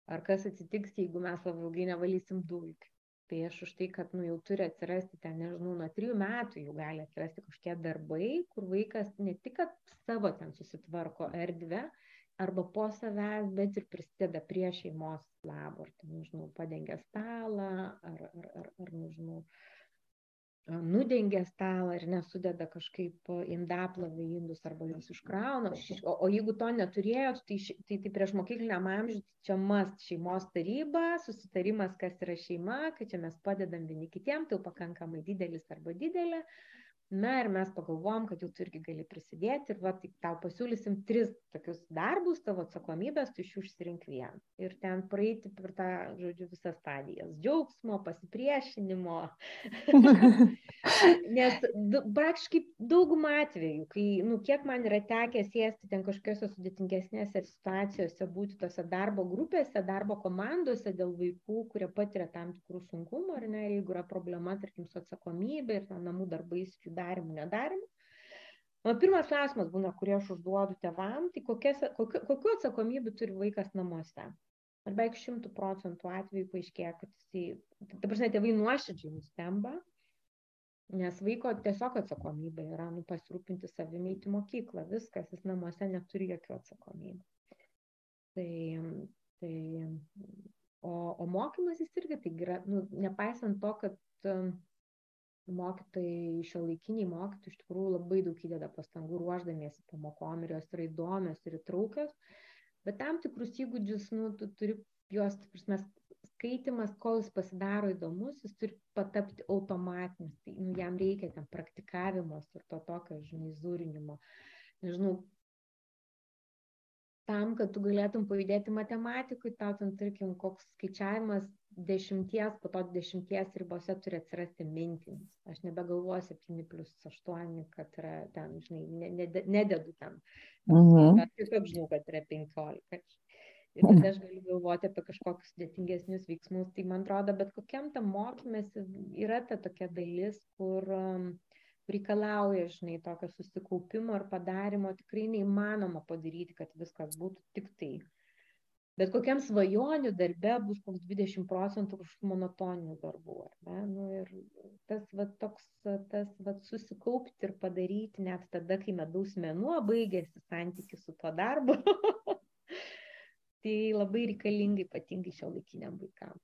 ar kas atsitiks, jeigu mes labai ilgai nevalysim dulkių. Tai aš už tai, kad nu, jau turi atsirasti ten, nežinau, nuo trijų metų jau gali atsirasti kažkokie darbai, kur vaikas ne tik, kad savo ten susitvarko erdvę, arba po savęs, bet ir prisideda prie šeimos labo, ar, ten, nežinau, padengia stalą, ar, ar, ar, ar nežinau, uh, nudengia stalą ir nesudeda kažkaip indaplovę indus arba juos iškrauna. O, o jeigu to neturėjot, tai, tai, tai prieš mokykliniam amžiui čia mast šeimos taryba, susitarimas, kas yra šeima, kad čia mes padedam vieni kitiem, tai jau pakankamai didelis arba didelė. Na ir mes pagalvom, kad jau tu irgi gali prisidėti ir va, tai tau pasiūlysim tris tokius darbus, tavo atsakomybės, tu iš jų išsirink vieną. Ir ten praeiti per tą, žodžiu, visas stadijas - džiaugsmo, pasipriešinimo. Nes praktiškai daugumą atvejų, kai, nu, kiek man yra tekę sėsti ten kažkokiose sudėtingesnėse situacijose, būti tose darbo grupėse, darbo komandose dėl vaikų, kurie patiria tam tikrų sunkumų, ar ne, jeigu yra problema, tarkim, su atsakomybė ir namų darbais jų darimu, nedarimu. O pirmas klausimas būna, kurį aš užduodu tevam, tai kokias, kokiu, kokiu atsakomybė turi vaikas namuose. Ar beveik šimtų procentų atveju paaiškėja, kad jisai, ta prasme, tėvai nuoširdžiai nustemba, nes vaiko tiesiog atsakomybė yra nu, pasirūpinti savimi į mokyklą, viskas, jis namuose neturi jokių atsakomybių. Tai, tai, o, o mokymas jis irgi tai yra, nu, nepaisant to, kad mokytojai šiuolaikiniai mokytojai iš tikrųjų labai daug įdeda pastangų ruoždamiesi pamokom ir jos yra įdomios ir įtraukios, bet tam tikrus įgūdžius, nu, tu turi juos, prasme, skaitimas, kol jis pasidaro įdomus, jis turi patapti automatinis, tai nu, jam reikia ten praktikavimas ir to tokio, žinai, zūrinimo. Nežinau, tam, kad tu galėtum pajudėti matematikui, tau ten, tarkim, koks skaičiavimas dešimties, po to dešimties ribose turi atsirasti mintinis. Aš nebegalvoju 7 plus 8, kad yra ten, žinai, ne, ne, nededu ten. Mhm. Aš tiesiog žinau, kad yra 15. Ir tada aš galiu galvoti apie kažkokius sudėtingesnius veiksmus. Tai man atrodo, bet kokiam tam mokymėsi yra ta tokia dalis, kur um, reikalauja, žinai, tokio susikaupimo ir padarimo tikrai neįmanoma padaryti, kad viskas būtų tik tai. Bet kokiam svajonių darbe bus koks 20 procentų kažkokių monotoninių darbų. Nu, ir tas va, toks, tas va, susikaupti ir padaryti net tada, kai medaus mėnuo baigėsi santykis su tuo darbu, tai labai reikalinga ypatingai šio laikiniam vaikam.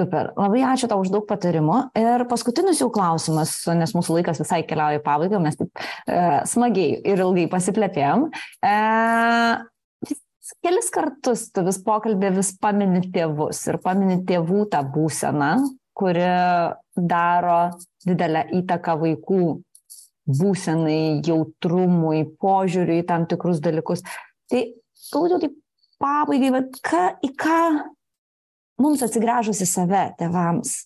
Super. Labai ačiū tau už daug patarimų. Ir paskutinis jau klausimas, nes mūsų laikas visai keliauja į pabaigą, mes taip e, smagiai ir ilgai pasiplėtėjom. E, kelis kartus tu vis pokalbė vis pamini tėvus ir pamini tėvų tą būseną, kuri daro didelę įtaką vaikų būsenai, jautrumui, požiūriui į tam tikrus dalykus. Tai galbūt tai pabaigai, bet ką, į ką mums atsigręžus į save, tevams,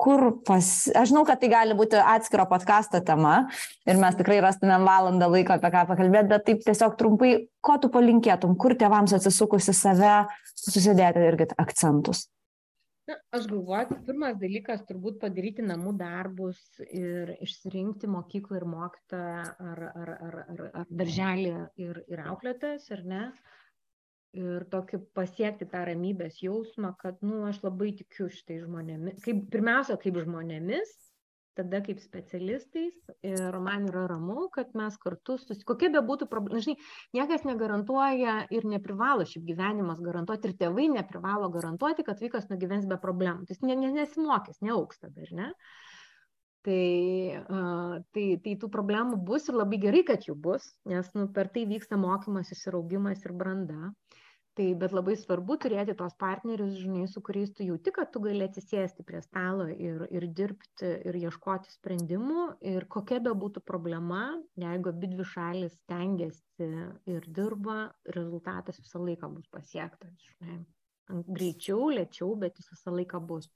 kur pas, aš žinau, kad tai gali būti atskiro podkasto tema ir mes tikrai rastumėm valandą laiko apie ką pakalbėti, bet taip tiesiog trumpai, ko tu palinkėtum, kur tėvams atsisukusi save, susidėti irgi akcentus. Na, aš galvoju, kad pirmas dalykas turbūt padaryti namų darbus ir išsirinkti mokyklą ir mokytoją ar, ar, ar, ar, ar darželį ir, ir auklėtas, ar ne. Uh, ir tokį pasiekti tą ramybės jausmą, kad, nu, aš labai tikiu šitai žmonėmis, kaip, pirmiausia, kaip žmonėmis, tada kaip specialistais ir man yra ramu, kad mes kartu, susi... kokia be būtų problema, žinai, niekas negarantuoja ir neprivalo šiaip gyvenimas garantuoti ir tėvai neprivalo garantuoti, kad vaikas nugyvens be problemų, jis nesimokys, neauks tada, ar ne? Tai, uh, tai, tai tų problemų bus ir labai gerai, kad jų bus, nes nu, per tai vyksta mokymas, įsiraugimas ir branda. Tai bet labai svarbu turėti tos partnerius, žinai, su kuriais tu jauti, kad tu gali atsisėsti prie stalo ir, ir dirbti ir ieškoti sprendimų. Ir kokia be būtų problema, jeigu abi dvi šalis tengiasi ir dirba, rezultatas visą laiką bus pasiektas. Žinai. Greičiau, lėčiau, bet jis visą laiką bus.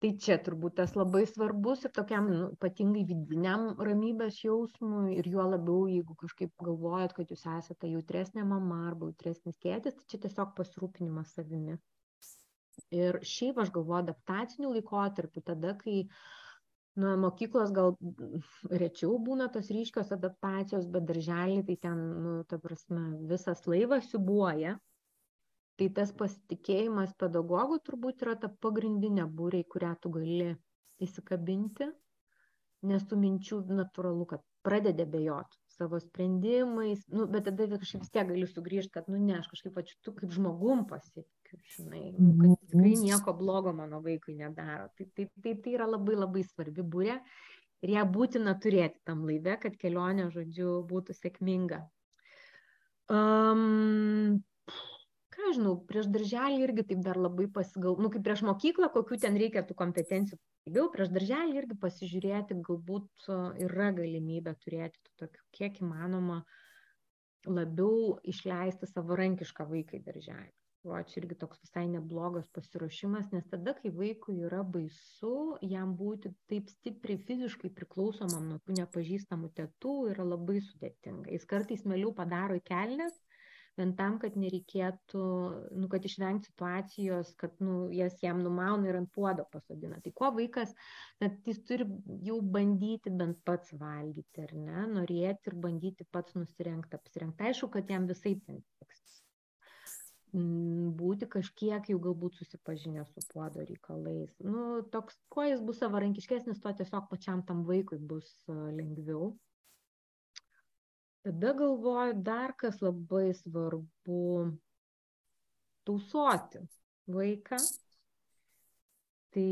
Tai čia turbūt tas labai svarbus ir tokiam nu, ypatingai vidiniam ramybės jausmui ir juo labiau, jeigu kažkaip galvojat, kad jūs esate jautresnė mama arba jautresnis tėtis, tai čia tiesiog pasirūpinimas savimi. Ir šiaip aš galvoju adaptacinių laikotarpių, tada, kai nuo mokyklos gal rečiau būna tos ryškios adaptacijos, bet darželį tai ten, nu, ta prasme, visas laivas siubuoja tai tas pasitikėjimas pedagogu turbūt yra ta pagrindinė būrė, į kurią tu gali įsikabinti, nes tų minčių natūralu, kad pradedi bejoti savo sprendimais, nu, bet tada kažkaip vis tiek gali sugrįžti, kad, nu, ne, aš kažkaip pačiu kaip žmogum pasitikiu, žinai, nu, kad mhm. tikrai nieko blogo mano vaikui nedaro. Tai, tai, tai, tai yra labai labai svarbi būrė ir ją būtina turėti tam laive, kad kelionė, žodžiu, būtų sėkminga. Um, ką žinau, prieš darželį irgi taip dar labai pasigal, nu kaip prieš mokyklą, kokių ten reikia tų kompetencijų. Daugiau prieš darželį irgi pasižiūrėti, galbūt e, yra galimybė turėti tų tokių, kiek įmanoma, labiau išleisti savarankišką vaiką į darželį. O čia irgi toks visai neblogas pasiruošimas, nes tada, kai vaikui yra baisu, jam būti taip stipriai fiziškai priklausomam nuo tų nepažįstamų tėtų yra labai sudėtinga. Jis kartais mėliau padaro į kelnes, vien tam, kad nereikėtų, nu, kad išvengti situacijos, kad nu, jas jam numauna ir ant puodo pasodina. Tai ko vaikas, kad jis turi jau bandyti bent pats valgyti, ar ne, norėti ir bandyti pats nusirengti, apsirengti. Aišku, kad jam visai ten tiks mm, būti kažkiek jau galbūt susipažinę su puodo reikalais. Nu, toks, kuo jis bus savarankiškesnis, to tiesiog pačiam tam vaikui bus lengviau. Tada galvoju, dar kas labai svarbu - tausoti vaiką. Tai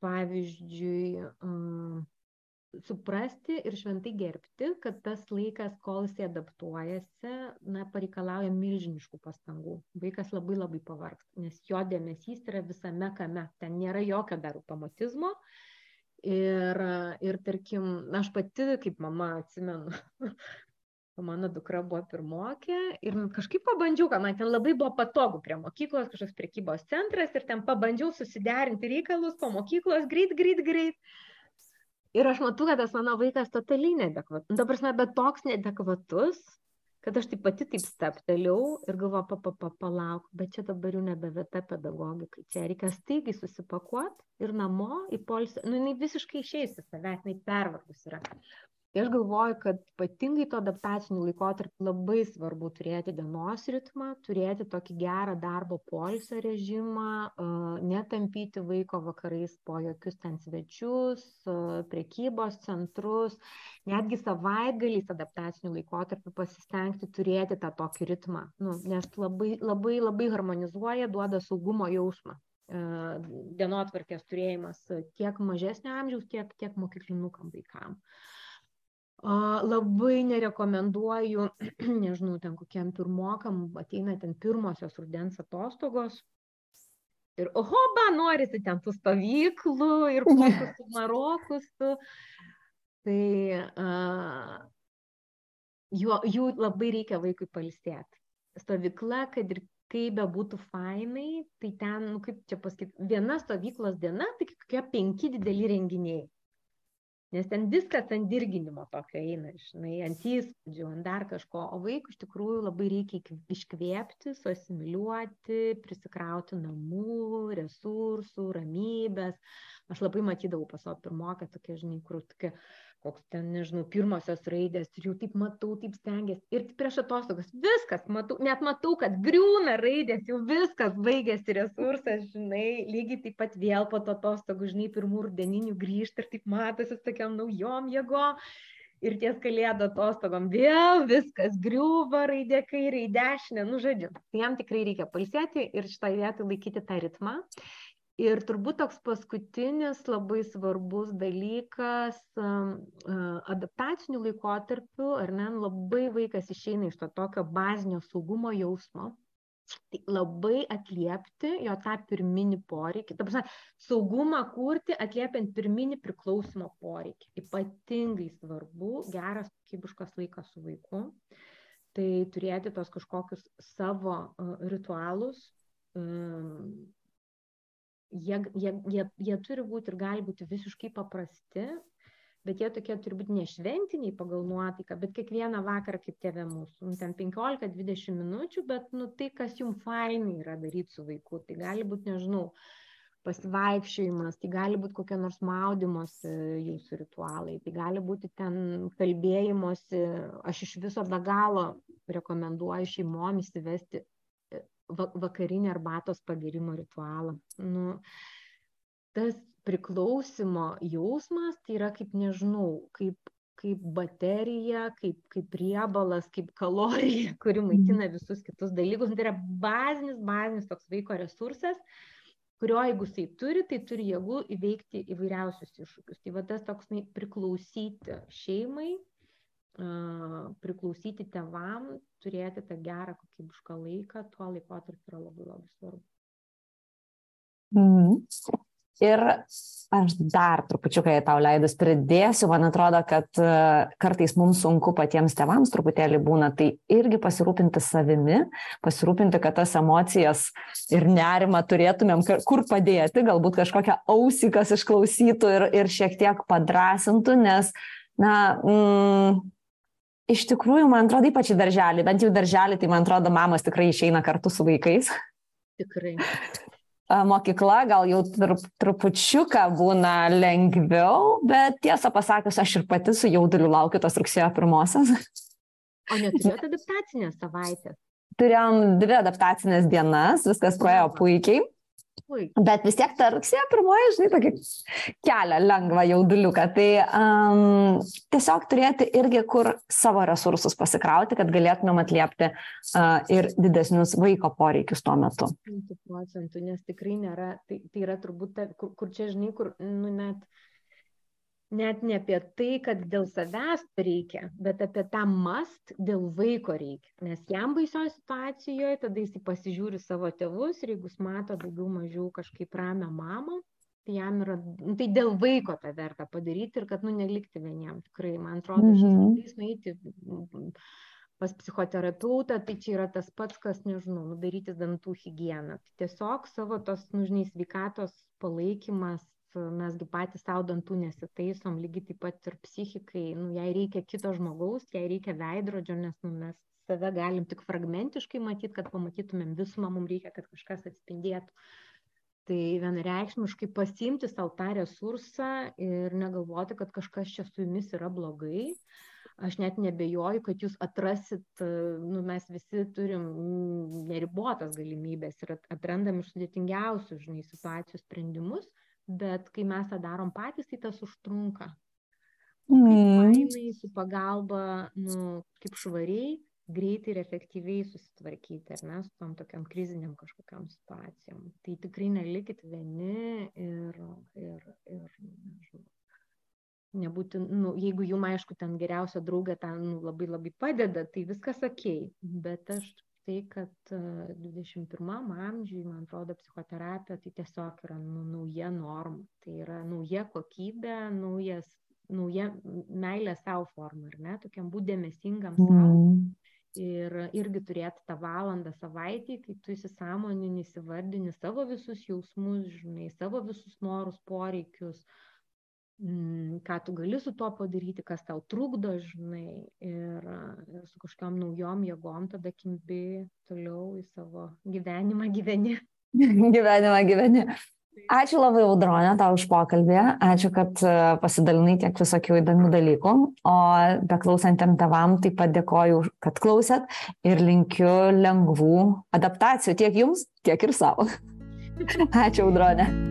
pavyzdžiui, suprasti ir šventai gerbti, kad tas laikas, kol jisai adaptuojasi, na, pareikalauja milžiniškų pastangų. Vaikas labai labai pavargs, nes jo dėmesys yra visame kame. Ten nėra jokio dar automatizmo, Ir, ir tarkim, aš pati kaip mama atsimenu, mano dukra buvo pirmokė ir kažkaip pabandžiau, kad man ten labai buvo patogu prie mokyklos, kažkoks prekybos centras ir ten pabandžiau susiderinti reikalus po mokyklos, greit, greit, greit. Ir aš matau, kad tas mano vaikas totaliai nedekvatus. Nu, dabar mes, bet toks nedekvatus, kad aš taip pati taip stepteliau ir galvoju, pa, pa, pa, palauk, bet čia dabar jau nebe vieta pedagogikai, čia reikia staigiai susipakuoti ir namo į polisį, nu, jinai visiškai išeis į savęs, jinai pervargus yra tai aš galvoju kad ypatingai tuo adaptaciniu laikotarpiu labai svarbu turėti dienos ritmą turėti tokį gerą darbo poilsio režimą netampyti vaiko vakarais po jokius ten svečius prekybos centrus netgi savaitgaliais adaptaciniu laikotarpiu pasistengti turėti tą tokį ritmą nu nes labai labai labai harmonizuoja duoda saugumo jausmą dienotvarkės turėjimas tiek mažesnio amžiaus, tiek, tiek mokyklinukam vaikam. Labai nerekomenduoju, nežinau, ten kokiam pirmokam ateina ten pirmosios rudens atostogos. Ir oho, ba, norisi ten tų stovyklų ir kokius marokus. Tu. Tai uh, jų, jų labai reikia vaikui palsėti. Stovykla, kad ir kaip bebūtų fainai, tai ten, nu, kaip čia pasakyti, viena stovyklos diena, tai kokie penki dideli renginiai nes ten viskas ant dirginimo tokio eina, žinai, ant įspūdžių, ant dar kažko, o vaikui iš tikrųjų labai reikia iškvėpti, suasimiliuoti, prisikrauti namų, resursų, ramybės. Aš labai matydavau pas savo pirmoką tokia, žinai, kur tokia koks ten, nežinau, pirmosios raidės ir jau taip matau, taip stengiasi. Ir prieš atostogas viskas, matau, net matau, kad griūna raidės, jau viskas baigėsi resursas, žinai, lygiai taip pat vėl po to atostogų, žinai, pirmų rudeninių grįžti ir taip matosi tokiam naujom jėgom. Ir ties kalėdų atostogom vėl viskas griūva, raidė kairė, dešinė, nu žodžiu. Tai jam tikrai reikia palsėti ir šitą vietą laikyti tą ritmą ir turbūt toks paskutinis labai svarbus dalykas adaptaciniu laikotarpiu, ar ne, labai vaikas išeina iš to tokio bazinio saugumo jausmo, tai labai atliepti jo tą pirminį poreikį. Ta prasme, saugumą kurti atliepiant pirminį priklausimo poreikį. Ypatingai svarbu geras kokybiškas laikas su vaiku. Tai turėti tos kažkokius savo ritualus, jie, jie, jie, jie turi būti ir gali būti visiškai paprasti, bet jie tokie turi būti nešventiniai pagal nuotaiką, bet kiekvieną vakarą kaip tėvė mūsų, nu, ten 15-20 minučių, bet nu, tai, kas jums fainai yra daryti su vaiku, tai gali būti, nežinau, pasivaikščiojimas, tai gali būti kokie nors maudimosi jūsų ritualai, tai gali būti ten kalbėjimosi, aš iš viso be galo rekomenduoju šeimom įsivesti vakarinį arbatos pagirimo ritualą. Nu, tas priklausimo jausmas tai yra kaip nežinau, kaip, kaip baterija, kaip, kaip riebalas, kaip kalorija, kuri maitina mhm. visus kitus dalykus. Tai yra bazinis, bazinis toks vaiko resursas, kurio jeigu jisai turi, tai turi jėgų įveikti įvairiausius iššūkius. Tai va tas toks na, priklausyti šeimai, priklausyti tevam, turėti tą gerą kokybišką laiką, tuo laikotarpiu yra labai labai svarbu. Mm. Ir aš dar trupučiuką į tau leidus pridėsiu, man atrodo, kad e, kartais mums sunku patiems tevams truputėlį būna, tai irgi pasirūpinti savimi, pasirūpinti, kad tas emocijas ir nerimą turėtumėm kur padėti, galbūt kažkokią ausį, kas išklausytų ir, ir šiek tiek padrasintų, nes, na, mm, iš tikrųjų, man atrodo, ypač į darželį, bent jau darželį, tai man atrodo, mamos tikrai išeina kartu su vaikais. Tikrai mokykla gal jau trup, trupučiuką būna lengviau, bet tiesą pasakius, aš ir pati su jauduliu laukiu tos rugsėjo pirmosios. O neturėjote adaptacinės savaitės? Turėjom dvi adaptacinės dienas, viskas praėjo puikiai. Bet vis tiek ta rugsėjo pirmoji, žinai, tokį kelią lengvą jauduliuką. Tai um, tiesiog turėti irgi kur savo resursus pasikrauti, kad galėtumėm atliepti uh, ir didesnius vaiko poreikius tuo metu. 100 procentų, nes tikrai nėra, tai, tai yra turbūt, ta, kur, kur čia, žinai, kur, nu, net net ne apie tai, kad dėl savęs reikia, bet apie tą mast dėl vaiko reikia. Nes jam baisioje situacijoje, tada jis pasižiūri savo tėvus ir jeigu jis mato daugiau mažiau kažkaip ramę mamą, tai jam yra, nu, tai dėl vaiko tą verta padaryti ir kad, nu, nelikti vieniem. Tikrai, man atrodo, mhm. šiais nueiti pas psichoterapeutą, tai čia yra tas pats, kas, nežinau, nudaryti dantų higieną. Tai tiesiog savo tos, nu, žinai, sveikatos palaikymas mes gi patys sau dantų nesitaisom, lygiai taip pat ir psichikai, nu, jai reikia kito žmogaus, jai reikia veidrodžio, nes nu, mes save galim tik fragmentiškai matyti, kad pamatytumėm visumą, mums reikia, kad kažkas atspindėtų. Tai vienareikšmiškai pasimti savo tą resursą ir negalvoti, kad kažkas čia su jumis yra blogai. Aš net nebejoju, kad jūs atrasit, nu, mes visi turim neribotas galimybės ir atrandam iš sudėtingiausių, žinai, situacijų sprendimus bet kai mes tą darom patys, tai tas užtrunka. Mm. Fainai su pagalba, nu, kaip švariai, greitai ir efektyviai susitvarkyti, ar ne, su tom tokiam kriziniam kažkokiam situacijom. Tai tikrai nelikit vieni ir, ir, ir nežinau, nebūti, nu, jeigu jum aišku ten geriausia draugė ten nu, labai labai padeda, tai viskas ok, bet aš tai kad dvidešim pirmam amžiuj man atrodo psichoterapija tai tiesiog yra nu nauja norma. Tai yra nauja kokybė naujas nauja meilės sau forma ar ne? Tokiam būt dėmesingam sau. Mm. ir irgi turėti tą valandą savaitėj kai tu įsisąmonini įsivardini savo visus jausmus žinai savo visus norus poreikius Mm, ką tu gali su tuo padaryti, kas tau trukdo, žinai, ir, su kažkokiam naujom jėgom tada kimbi toliau į savo gyvenimą gyveni. gyvenimą gyveni. Ačiū labai, Audronė, tau už pokalbį. Ačiū, kad e, pasidalinai tiek visokių įdomių dalykų. O beklausantiem tevam taip pat dėkoju, kad klausėt ir linkiu lengvų adaptacijų tiek jums, tiek ir savo. Ačiū, Audronė.